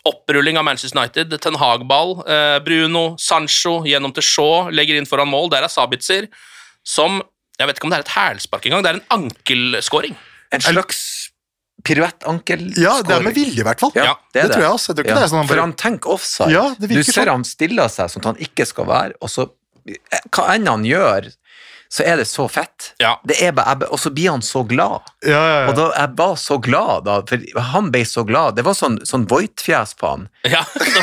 opprulling av Manchester United, Ten Hag-ball, eh, Bruno, Sancho gjennom til Shaw, legger inn foran mål, der er Sabitzer, som, jeg vet ikke om det er et hælspark engang, det er en ankelskåring. En slags piruettankel. Ja, det er med vilje, i hvert fall. Ja, det, det, det, tror jeg også. Jeg tror ikke Ja, det sånn han For han tenker offside. Ja, det du ser sånn. han stiller seg sånn at han ikke skal være, og så Hva enn han gjør, så er det så fett. Ja. Det er bare, jeg, og så blir han så glad. Ja, ja, Og da, jeg var så glad da, for han ble så glad. Det var sånn, sånn Voigt-fjes på han. Ja, det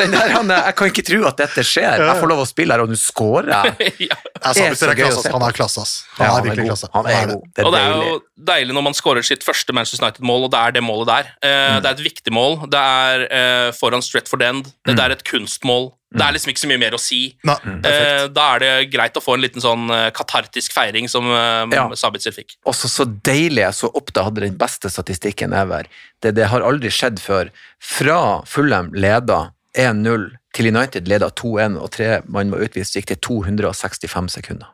Den der, han, jeg kan ikke tro at dette skjer. Jeg får lov å spille her, og nå scorer jeg. ja. Jeg sa, er så er gøy å se. Han er klasse, ass. Han Ja, er virkelig klasse. Han er god. Det er og det er jo deilig når man skårer sitt første Manchester United-mål, og det er det målet der. Eh, Mm. Det er et viktig mål. Det er eh, foran Stretford End. Det, Mm. det er et kunstmål. Det er liksom ikke så mye mer å si. Nei, Mm. Eh, da er det greit å få en liten sånn eh, katartisk feiring som eh, Ja. Sabitzer fikk. Også så deilig jeg så opp da hadde den beste statistikken ever. Det, det har aldri skjedd før. Fra Fulham leda 1-0 til United leda 2-1, og tre mann var utvist, gikk det 265 sekunder.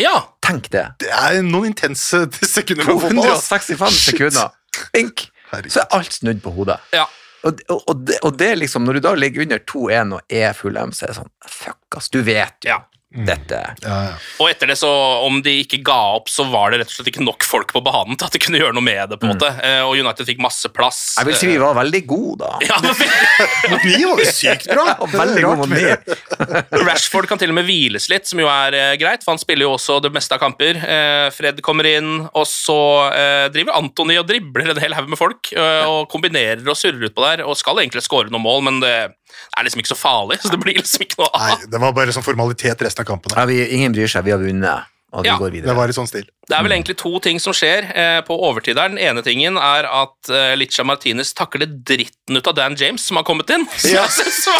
Ja, Tenk det! Det er noen intense sekunder med fotball, ass. 265 sekunder! Bink! Så er alt snudd på hodet. ja. Og, og, det, og det liksom, når du da ligger under 2-1 og er full det sånn Fuck, ass. Du vet jo. Ja. Dette Ja, ja. Og etter det, så om de ikke ga opp, så var det rett og slett ikke nok folk på banen til at de kunne gjøre noe med det. på en måte. Eh, Og United fikk masse plass. Jeg vil si vi var veldig gode, da. Ja, men vi var jo sykt bra. Og veldig gode mot nye. Rashford kan til og med hviles litt, som jo er eh, greit, for han spiller jo også det meste av kamper. Eh, Fred kommer inn, og så eh, driver Antony og dribler en hel haug med folk, eh, og kombinerer og surrer utpå der, og skal egentlig skåre noen mål, men det er liksom ikke så farlig, så det blir liksom ikke noe av. Nei, det var bare sånn formalitet resten av kampen. Ja, vi, ingen bryr seg, vi har vunnet, og vi Ja, går Det var i sånn stil. Det er vel egentlig to ting som skjer eh, på overtid der. Den ene tingen er at eh, Licha Martinez takler dritten ut av Dan James, som har kommet inn. Ja,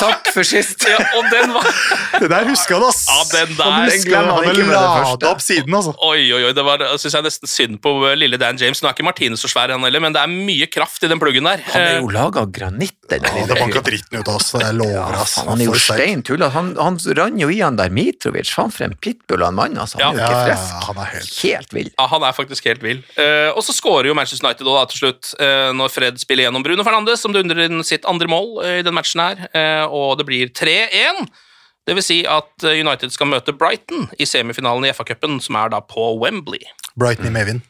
Takk for sist! Ja, og den var Det der huska han, ass! Ja, den der- Han Den husker han han lada opp siden, altså. Oi, oi, oi, det var, synes jeg nesten synd på uh, lille Dan James. Nå er ikke Martinez så svær, han heller, men det er mye kraft i den pluggen der. Han er jo Eh, laga av granitt, den ja, Det banka dritten ut av oss, jeg lover. Ass. Ja, han er jo stein tulla. Han, han rann jo i han der Mitrovic. Faen for en pitbull av en mann, altså. Han er jo ikke frisk. han er helt Helt vill. Ja, han er faktisk helt vill. Uh, og så skårer jo Manchester United da, til slutt, uh, når Fred spiller gjennom Bruno Fernandes, som dundrer inn sitt andre mål uh, i den matchen her, eh, og det blir 3-1. Det vil si at United skal møte Brighton i semifinalen i FA-cupen, som er da på Wembley. Brighton i medvind.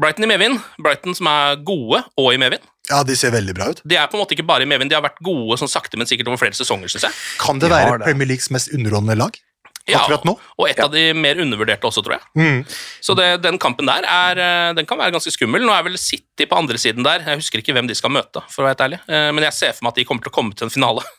Brighton i medvind. Brighton som er gode, og i medvind. Ja, de ser veldig bra ut. De er på en måte ikke bare i medvind, de har vært gode sånn sakte, men sikkert over flere sesonger, Synes jeg. Kan det være det. Premier Leagues mest underholdende lag? Ja, Akkurat nå? Og et av de mer undervurderte også, tror jeg. Mm. Så det, den kampen der er, eh, den kan være ganske skummel. Nå er vel City på andre siden der. Jeg husker ikke hvem de skal møte, for å være helt ærlig. Eh, Men jeg ser for meg at de kommer til å komme til en finale.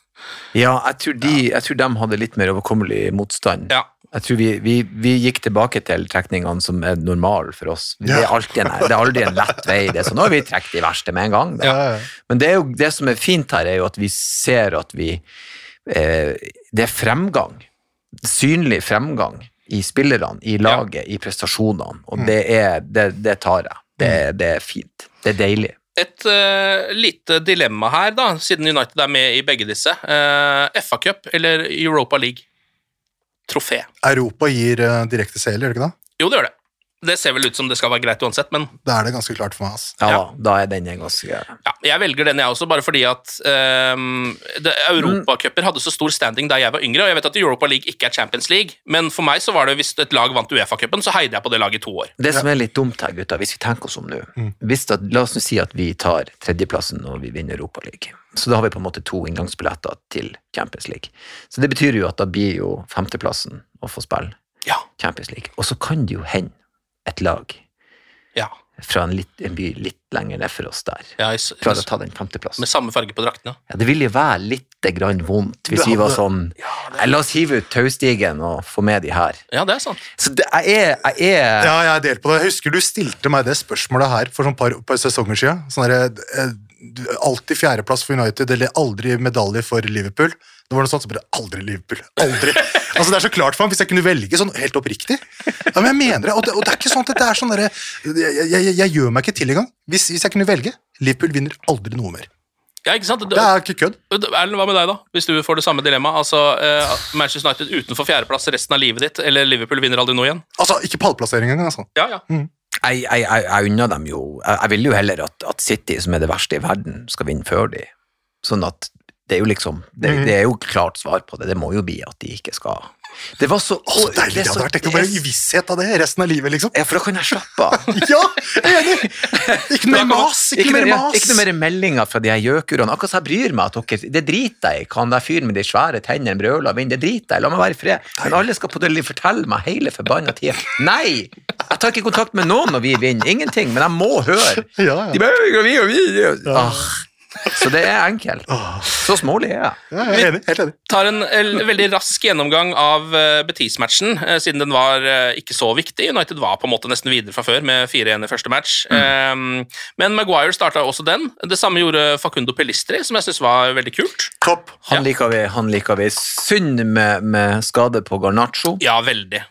Ja, jeg tror, de, jeg tror de hadde litt mer overkommelig motstand. Ja. Jeg tror vi, vi, vi gikk tilbake til trekningene som er normale for oss. Det, er alltid en, det er aldri en lett vei. Det er sånn, nå har vi trukket de verste med en gang. Ja, ja. Men det, er jo, det som er fint her, er jo at vi ser at vi eh, Det er fremgang. Synlig fremgang i spillerne, i laget, i prestasjonene. Og det, er, det, det tar jeg. Det, det er fint. Det er deilig. Et uh, lite dilemma her, da, siden United er med i begge disse. Uh, FA-cup eller Europa League? Trofé. Europa gir uh, direkte seier, gjør det ikke det? Jo, det gjør det. Det ser vel ut som det skal være greit uansett, men Da er det ganske klart for meg. ass. Ja, Ja. da, er den ganske ganske ja, jeg velger den, jeg også, bare fordi at um, Europacuper hadde så stor standing da jeg var yngre, og jeg vet at Europa League ikke er Champions League, men for meg så var det hvis et lag vant Uefa-cupen, så heide jeg på det laget i to år. Det som er litt dumt her, gutta, hvis vi tenker oss om nå hvis at, La oss nå si at vi tar tredjeplassen når vi vinner Europaligaen. Så da har vi på en måte to inngangsbilletter til Champions League. Så det betyr jo at da blir jo femteplassen å få spille Ja. Champions League. Og så kan det jo hende et lag Ja. fra en, litt, en by litt lenger ned for oss der ja jeg, jeg, klarer å ta den med samme farge på draktene. Ja, det ville jo være litt grann vondt hvis Det vi var sånn sånn «Nei, La oss hive ut taustigen og få med de her. Ja, det er sant. Så det, jeg er, jeg er Ja, jeg er delt på det. Jeg husker du stilte meg det spørsmålet her for sånn par, par sesonger siden. Sånn der, eh, alltid fjerdeplass for United, eller aldri medalje for Liverpool. Det var noe sånt som bare aldri Liverpool. Aldri. altså Det er så klart for ham, hvis jeg kunne velge sånn helt oppriktig. Ja, men jeg mener det, og det, og det er ikke sånn at det er sånn derre jeg, jeg, jeg, gjør meg ikke til engang. Hvis, hvis jeg kunne velge. Liverpool vinner aldri noe mer. Ja, ikke sant? Det er ikke kødd. Erlend, hva med deg, da? Hvis du får det samme dilemmaet? Altså, eh, Manchester United utenfor fjerdeplass resten av livet ditt, eller Liverpool vinner aldri noe igjen? Altså, ikke pallplassering engang. Altså. Ja, ja. Jeg, jeg, jeg, jeg unner dem jo Jeg, vil jo heller at, at City, som er det verste i verden, skal vinne før de. Sånn at det er jo liksom Det, Mhm. det er jo klart svar på det. Det må jo bli at de ikke skal Det var så Å, så deilig det hadde vært. Tenk å bare i visshet av det resten av livet, liksom. Ja, for da kan jeg slappe av. Ja, enig! Ikke noe mer mas! Ikke Ikke, mer mas. ja, ikke noe mer meldinger fra de her gjøkurene. Akkurat så jeg bryr meg at dere Det driter jeg i. Kan den fyren med de svære tennene brøle og vinne? Det driter jeg. La meg være i fred. Men alle skal på det fortelle meg hele forbanna tida. Nei! Jeg tar ikke kontakt med noen når vi vinner. Ingenting. Men jeg må høre. Ja, ja. De bare, vi, og vi». Ah. Så det er enkelt. Så smålig er jeg. Ja, jeg er enig. Helt enig. Vi tar en veldig rask gjennomgang av uh, Betis-matchen, eh, siden den var eh, ikke så viktig. United var på en måte nesten videre fra før med 4-1 i første match. Mm. men Maguire starta også den. Det samme gjorde Facundo Pelistri, som jeg syns var veldig kult. Topp. Han liker vi. han liker vi. Synd med, med skade på Garnaccio, Ja, veldig.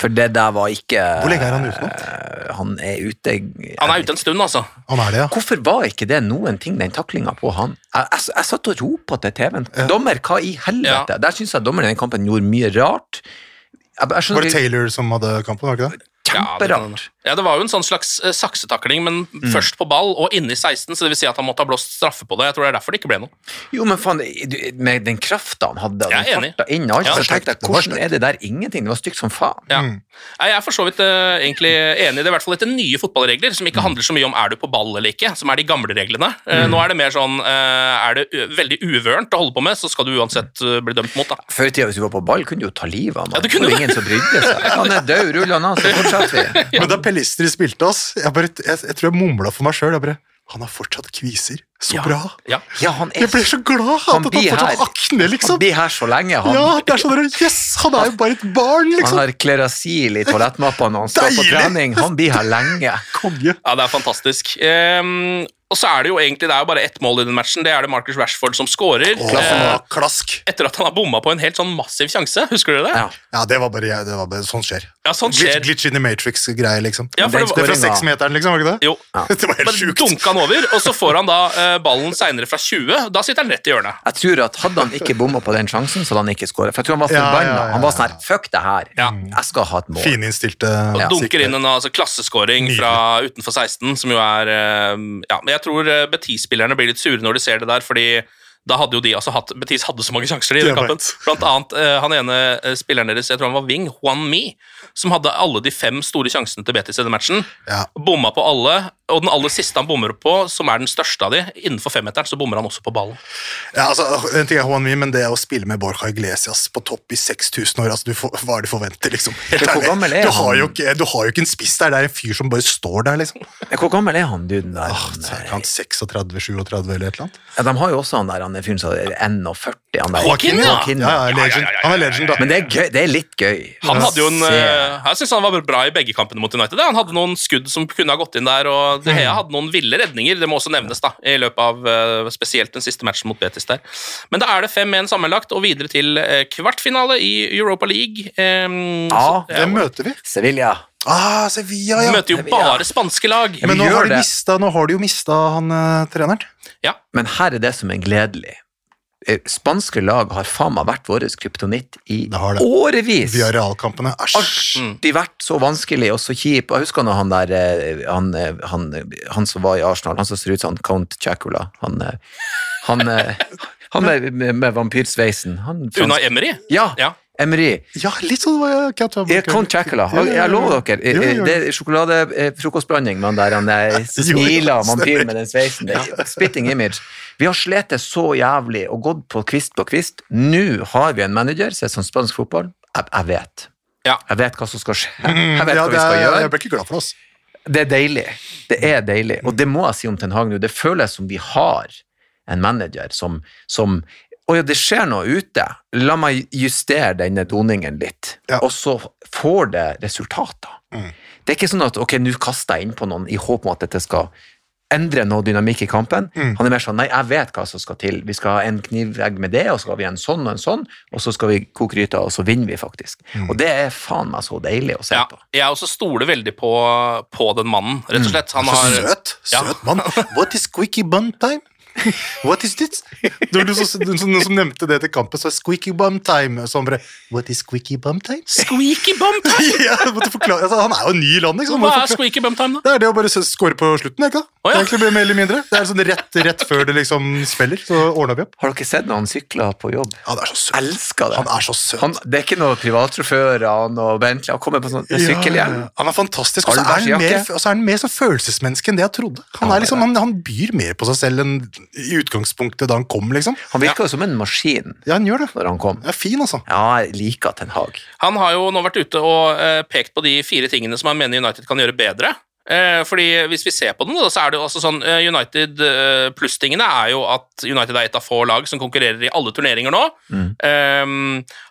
for det der var ikke Hvor lenge er han ute nå? Eh, Han er ute Han er ute en stund, altså. Han er det, ja. Hvorfor var ikke det noen ting, den taklinga på han? Jeg, jeg, jeg satt og ropa til TV-en. Dommer, hva i helvete? Der syns jeg dommeren i den kampen gjorde mye rart. Jeg, jeg skjønner Var det Taylor som hadde kampen? var det ikke det? Ja, det, Kjemperart. ja, det var jo en sånn slags uh, saksetakling, men først på ball og inne i 16, så det vil si at han måtte ha blåst straffe på det. Jeg tror det er derfor det ikke ble noe. Jo, men faen, du- med den krafta han hadde, og den farta inn og alt, Ja, så tenkte jeg, hvordan er det der ingenting? Det var stygt som faen. Ja. Mm. Jeg er for så vidt uh, egentlig enig. i Det i hvert fall etter nye fotballregler, som ikke handler så mye om er du på ball eller ikke, som er de gamle reglene. Eh, Nå er det mer sånn er det veldig uvørent å holde på med, så skal du uansett bli dømt mot. da. Før i tida, hvis du var på ball, kunne du jo ta livet av Ja, det kunne det. ingen som brydde seg. Han er død, rullende, så. Men da Pellistri spilte oss, jeg, bare, jeg, jeg tror jeg mumla for meg sjøl. Han har fortsatt kviser. Så Ja. bra! Ja. Ja, han er Jeg ble så glad Han at han fortsatt akne, liksom. Han blir her så lenge, han. Ja, det er sånn der, Yes! Han er jo bare et barn, Han liksom. har klerasil i toalettmappa når han står på trening. Han blir her lenge. Konge. Ja, det er fantastisk. Ehm, og så er det jo egentlig det er jo bare ett mål i den matchen. Det er det Marcus Rashford som scorer. Oh, eh, klask. etter at han har bomma på en helt sånn massiv sjanse. Husker dere det? Ja. Ja, det var bare, det var bare sånn skjer. Ja, sånn Glitch, skjer. glitch in the Matrix-greie, liksom. Ja, for det Det var, er fra seksmeteren, liksom, var ikke det? jo, Det var helt sjukt. dunka han over, og så får han da eh, ballen seinere fra 20. Da sitter han rett i hjørnet. Jeg tror at Hadde han ikke bomma på den sjansen, så hadde han ikke skåret. For jeg tror han var Ja, forbanna. ja, ja, Han var ja. sånn her Fuck det her. Ja. Jeg skal ha et mål. Fininnstilte Og Ja. dunker inn en altså, klasseskåring fra utenfor 16, som jo er eh, Ja, men jeg tror eh, Betis-spillerne blir litt sure når de ser det der, fordi da hadde jo de altså hatt Betis hadde så mange sjanser i den Jeg kampen. Blant annet eh, han ene eh, spilleren deres, jeg tror han var wing, Juan Mi, som hadde alle de fem store sjansene til Betis i den matchen. Ja. Bomma på alle, og den aller siste han bommer på, som er den største av de, innenfor femmeteren, så bommer han også på ballen. Ja, altså, en ting er Juan Mi, men det å spille med Borja Iglesias på topp i 6000 år, altså, du får, hva er det du forventer, liksom? Helt ærlig. du, har jo ikke, du har jo ikke en spiss der, det er en fyr som bare står der, liksom. Hvor gammel er han duden der? Åh, er han 36-37 eller et eller annet. Ja, de har jo også han der han er fyren som er 41. Han der. Joaquin, ja. Joaquin, Ja, ja, legend. ja, ja, ja, Han er legend, da. Men det er, gøy, det er litt gøy. Han hadde jo en, Se. Jeg synes han var bra i begge kampene mot United. Han hadde noen skudd som kunne ha gått inn der, og De Hea hadde noen ville redninger, det må også nevnes, da, i løpet av eh, spesielt den siste matchen mot Betis der. Men da er det 5-1 sammenlagt, og videre til eh, kvartfinale i Europa League. Um, Ja, Hvem møter vi? Sevilla. Ah, Sevilla, ja. Møter jo bare spanske lag. Men nå har, de mista, nå har de jo mista han eh, treneren. Ja, Men her er det som er gledelig. Eh, Spanske lag har faen meg vært vår kryptonitt i Det har det. årevis. Via realkampene. Æsj. alltid vært så vanskelig og så kjip. Jeg husker når han der eh, han, eh, han, han som var i Arsenal, han som ser ut som han Count Chacula Han, han, han med, med, med vampyrsveisen. Unna Unai Emery. Ja, Ja. Emery. Ja, litt sånn var jeg Count. Ja, ja, ja. Jeg lover dere. Jo, ja. Det er sjokoladefrokostblanding med han der han smiler og man jo, stemmer. med den sveisen. Det er spitting image. Vi har slitt så jævlig og gått på kvist på kvist. Nå har vi en manager som er som spansk fotball. Jeg, jeg vet. Ja. Jeg vet hva som skal skje. Jeg vet Ja, hva vi skal er, gjøre. jeg ble ikke glad for det. Altså. Det er deilig. Det er deilig. Og det må jeg si om Ten Hag nå. Det føles som vi har en manager som, som Å ja, det skjer noe ute. La meg justere denne doningen litt. Ja. Og så får det resultater. Mm. Det er ikke sånn at ok, nå kaster jeg inn på noen i håp om at dette skal endre noe dynamikk i kampen. Mm. Han er mer sånn nei, jeg vet hva som skal til. Vi skal ha en knivegg med det, og så skal vi ha en sånn og en sånn, og så skal vi koke gryta, og så vinner vi faktisk. Og det er faen meg så deilig å se Ja, på. jeg også stoler veldig på, på den mannen, rett og slett. Han Så har søt. Ja. Søt mann. What is squeaky bun time? What is this? Det var noen som, noen som- nevnte det til kampen, så squeaky bum time. Så han bare What is squeaky bum time? Squeaky bum time! ja, forklare. Altså, han er jo ny i landet. Hva er squeaky bum time, da? Det er det å bare score på slutten. Ikke? da? Å, ja. Det er egentlig mer eller mindre. Det er sånn rett, rett før det liksom spiller, så ordner vi opp. Har dere sett når han sykler på jobb? Han er så søt. Elsker det. Han er så søt. Han, det er ikke noe privatsjåfører og Bentley. Han kommer på sånn med sykkelhjelm. Ja. Han er fantastisk, og så er han mer, og så er han mer sånn følelsesmenneske enn det jeg trodde. Han, er liksom, han, han byr mer på seg selv enn i utgangspunktet da han kom, liksom. Han virker jo som en maskin Ja, han gjør det. når han kom. Er fin, altså. Ja, jeg liker Ten Hag. Han har jo nå vært ute og eh, pekt på de fire tingene som han mener United kan gjøre bedre. Eh, fordi Hvis vi ser på den, da, så er det jo altså sånn eh, United eh, pluss-tingene er jo at United er et av få lag som konkurrerer i alle turneringer nå. Eh,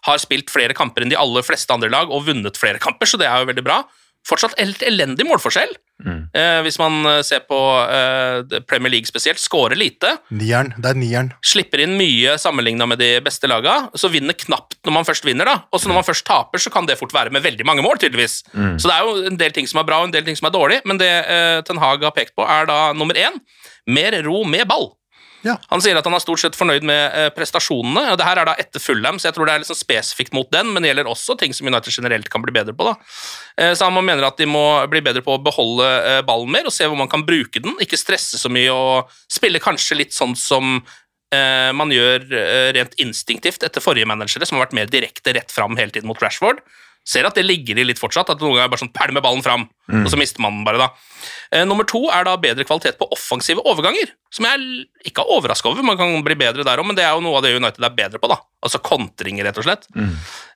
har spilt flere kamper enn de aller fleste andre lag og vunnet flere kamper, så det er jo veldig bra. Fortsatt helt elendig målforskjell. Eh, hvis man eh, ser på eh, Premier League spesielt, skårer lite. Nieren. Det er nieren. slipper inn mye sammenligna med de beste laga, så vinner knapt når man først vinner. da. Og så når man først taper, så kan det fort være med veldig mange mål, tydeligvis. Så det er jo en del ting som er bra, og en del ting som er dårlig, men det eh, Ten Hag har pekt på, er da nummer én mer ro med ball. Ja. Han sier at han er stort sett fornøyd med eh, prestasjonene. og det her er da etter Fulham, så jeg tror det er liksom spesifikt mot den, men det gjelder også ting som United generelt kan bli bedre på. da. Eh, så han mener at de må bli bedre på å beholde eh, ballen mer og se hvor man kan bruke den. Ikke stresse så mye og spille kanskje litt sånn som man gjør rent instinktivt etter forrige managere, som har vært mer direkte rett fram hele tiden mot Rashford. Ser at det ligger i litt fortsatt, at noen ganger er bare sånn pælmer ballen fram, og så mister man den bare, da. Eh, nummer to er da bedre kvalitet på offensive overganger, som jeg ikke er overraska over. Man kan bli bedre der òg, men det er jo noe av det United er bedre på, da. Altså kontringer, rett og slett.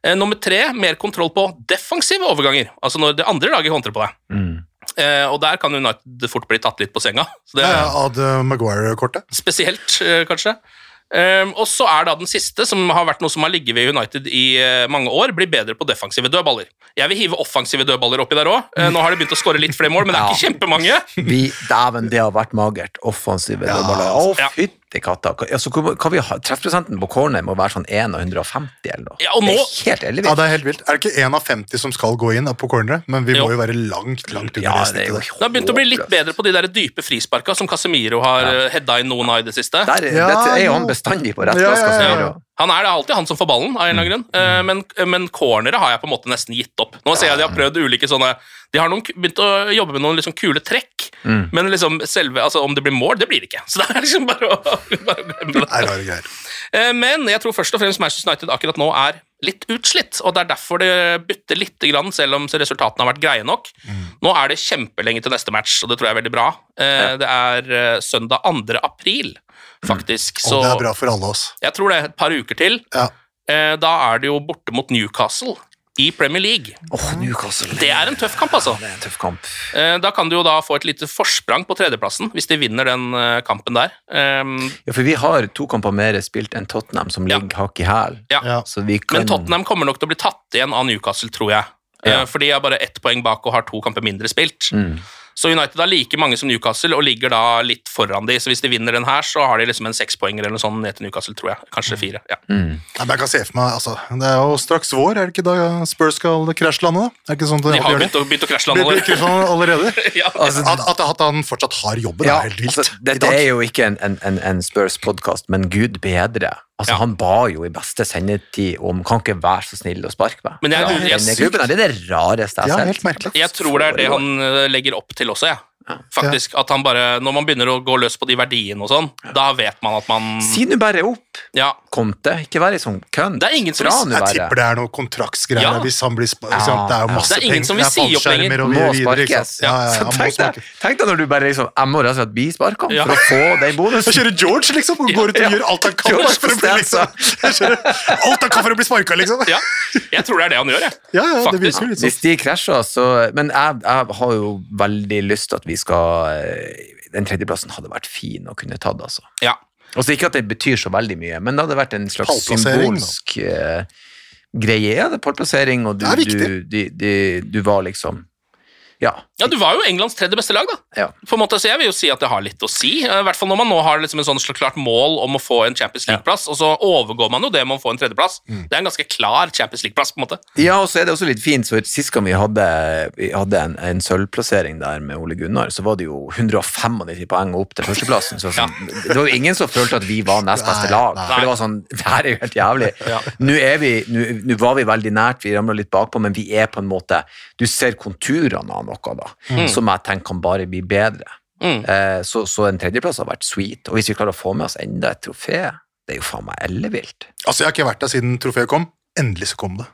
Eh, nummer tre, mer kontroll på defensive overganger, altså når det andre laget kontrer på deg. Eh, og der kan United fort bli tatt litt på senga. Så det Ja, ja, Ad Maguire-kortet. spesielt, eh, kanskje. Um, og så er da den siste, som har vært noe som har ligget ved United i eh, mange år, blir bedre på defensive dødballer. Jeg vil hive offensive dødballer oppi der òg. nå har de begynt å skåre litt flere mål, men det er ikke kjempemange. Vi, dæven, det har vært magert. Offensive dødballer. Å, Ja. fytti katta. Altså, hvor- kan vi ha, treffprosenten på corner må være sånn 1 av 150 eller noe. Ja, og nå- Det er helt Ja, det er helt vilt. Er det ikke 1 av 50 som skal gå inn på corneret? Men vi Jo. må jo være langt, langt under Ja, det jo snittet. Det har begynt å bli litt bedre på de der dype frisparka som Casemiro har ja. hedda inn noen av i det siste. Der, Ja, er jo han bestandig på rett plass. ja, ja, ja. Casemiro. Han er det alltid han som får ballen, av en eller annen grunn. Eh, Men, men corneret har jeg på en måte nesten gitt opp. Nå ser jeg de har prøvd ulike sånne De har noen, begynt å jobbe med noen liksom kule trekk, men liksom selve, altså om det blir mål, det blir det ikke. Så det er liksom bare å, bare glemme det. Det er rare greier. Eh, Men jeg tror først og fremst Manchester United akkurat nå er litt utslitt, og det er derfor det butter litt, grann, selv om resultatene har vært greie nok. Nå er det kjempelenge til neste match, og det tror jeg er veldig bra. Ja. Det er eh, søndag 2. april, faktisk. Og Så det er bra for alle oss. jeg tror det et par uker til. Ja. Eh, Da er det jo borte mot Newcastle i Premier League. Åh, Newcastle. Det er en tøff kamp, altså. Det er en tøff kamp. Eh, Da kan du jo da få et lite forsprang på tredjeplassen, hvis de vinner den eh, kampen der. Um, Ja, for vi har to kamper mer spilt enn Tottenham, som Ja. ligger hakk i hæl. Ja. Ja. Så vi kan Men Tottenham kommer nok til å bli tatt igjen av Newcastle, tror jeg. Ja. Eh, For de har bare ett poeng bak og har to kamper mindre spilt. Mm. Så United har like mange som Newcastle og ligger da litt foran de. Så hvis de vinner den her, så har de liksom en sekspoenger eller noe sånt ned til Newcastle, tror jeg. Kanskje fire. ja. Nei, men jeg kan se for meg, altså, Det er jo straks vår, er det ikke da Spurs skal krasjlande? da? Er det ikke sånn at De de har begynt det? å, begynt å krasjlande allerede? ja. Altså, At, at, at han fortsatt har jobben, Ja, er helt vilt. altså, dette er jo ikke en, en, en, en Spurs-podkast, men gud bedre. Altså, Ja. Han ba jo i beste sendetid om kan ikke være så snill å sparke meg. Men jeg- Ja, jeg- her, det er det rareste jeg Ja, har helt sett. merkelig. Jeg tror det er det han eh, legger opp til også, jeg. Faktisk, at han bare, Når man begynner å gå løs på de verdiene og sånn, da vet man at man Si nå bare opp, Ja, Conte. Ikke være sånn kønn. Det er ingen som vil- Jeg tipper det er noe kontraktsgreier Ja. hvis han blir sparket, Ja. Det er jo masse Det er ingen penger, som vil si opp lenger. Må sparkes. Ja, ja, tenk, deg, tenk deg når du bare liksom Jeg må rett og slett bli sparka Ja. for å få den Da bonusen. kjører George, liksom, og går ut og Ja. gjør alt han kan George for å bli liksom. Kjører alt han kan for å bli sparka, liksom. ja. Jeg tror det er det han gjør, jeg. Ja, ja, Faktisk. sånn. Hvis de krasjer, så Men jeg, jeg har jo veldig lyst til at vi skal eh, Den tredjeplassen hadde vært fin å kunne tatt, altså. Ja. Også Ikke at det betyr så veldig mye, men det hadde vært en slags symbolsk uh, greie. Ja, det er pallplassering, og du, Det er viktig. du, de, du var liksom Ja. Ja, Du var jo Englands tredje beste lag, da. ja. På en måte, så Jeg vil jo si at det har litt å si. eh, I hvert fall når man nå har liksom en sånn klart mål om å få en Champions League-plass, og så overgår man jo det med å få en tredjeplass. Mm. Det er en ganske klar Champions League-plass. på en måte. Ja, og så er det også litt fint, så sist gang vi hadde, vi hadde en, en sølvplassering der med Ole Gunnar, så var det jo 195 poeng opp til førsteplassen. Så sånn, Det var jo ingen som følte at vi var nest beste lag. nei. For det var sånn, det her er jo helt jævlig. Nå, er vi, nå, nå var vi veldig nært, vi ramla litt bakpå, men vi er på en måte Du ser konturene av noe da, som jeg tenker kan bare bli bedre. Mm. Eh, så, så en tredjeplass har vært sweet. Og hvis vi klarer å få med oss enda et trofé, det er jo faen meg ellevilt. Altså, Jeg har ikke vært der siden trofeet kom. Endelig så kom det.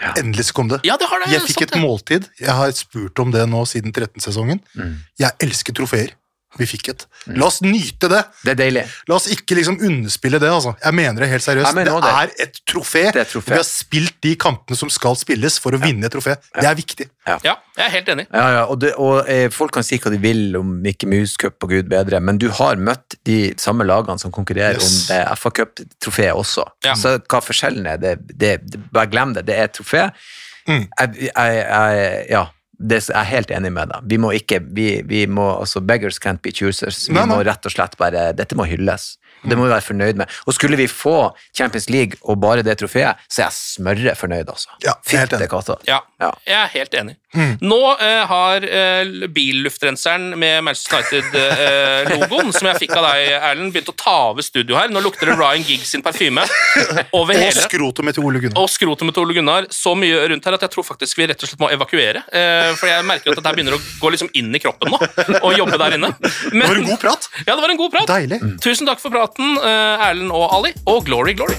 Ja. Endelig så kom det. Ja, det har det Jeg fikk sant et det. måltid. Jeg har spurt om det nå siden 13-sesongen. Mm. Jeg elsker trofeer. Vi fikk et. La oss nyte det! Det er deilig. La oss ikke liksom underspille det. altså. Jeg mener det helt seriøst. Det er et trofé. Det er et trofé. Vi har spilt de kampene som skal spilles for å vinne et trofé. Det er viktig. Ja, jeg er helt enig. Ja, ja, og, det, og eh, Folk kan si hva de vil om Mickey Mouse Cup og gud bedre, men du har møtt de samme lagene som konkurrerer Yes. om det FA Cup-trofeet også. Ja. Så hva forskjellen er, det, det, det, bare glem det. Det er et trofé. Mm. Jeg, jeg, jeg, ja, det, jeg er helt enig med deg. Vi må ikke, vi, vi må, altså Beggars can't be choosers. Vi Nei, nei. må rett og slett bare, Dette må hylles. Det må vi være fornøyd med. Og skulle vi få Champions League og bare det trofeet, så er jeg smørre fornøyd, altså. Ja, helt enig. Ja, Ja. jeg er helt enig. Nå eh, har eh, billuftrenseren med Manchester United-logoen, som jeg fikk av deg, Erlend, begynt å ta over studio her. Nå lukter det Ryan Giggs sin parfyme over Og hele. med til Ole Gunnar. Og skrotet med Ole Gunnar så mye rundt her at jeg tror faktisk vi rett og slett må evakuere. Eh, for jeg merker at dette begynner å gå liksom inn i kroppen nå, og jobbe der inne. Men, Det var en god prat. Ja, det var en god prat. Deilig. Tusen takk for praten, eh, Erlend og Ali, og glory, glory.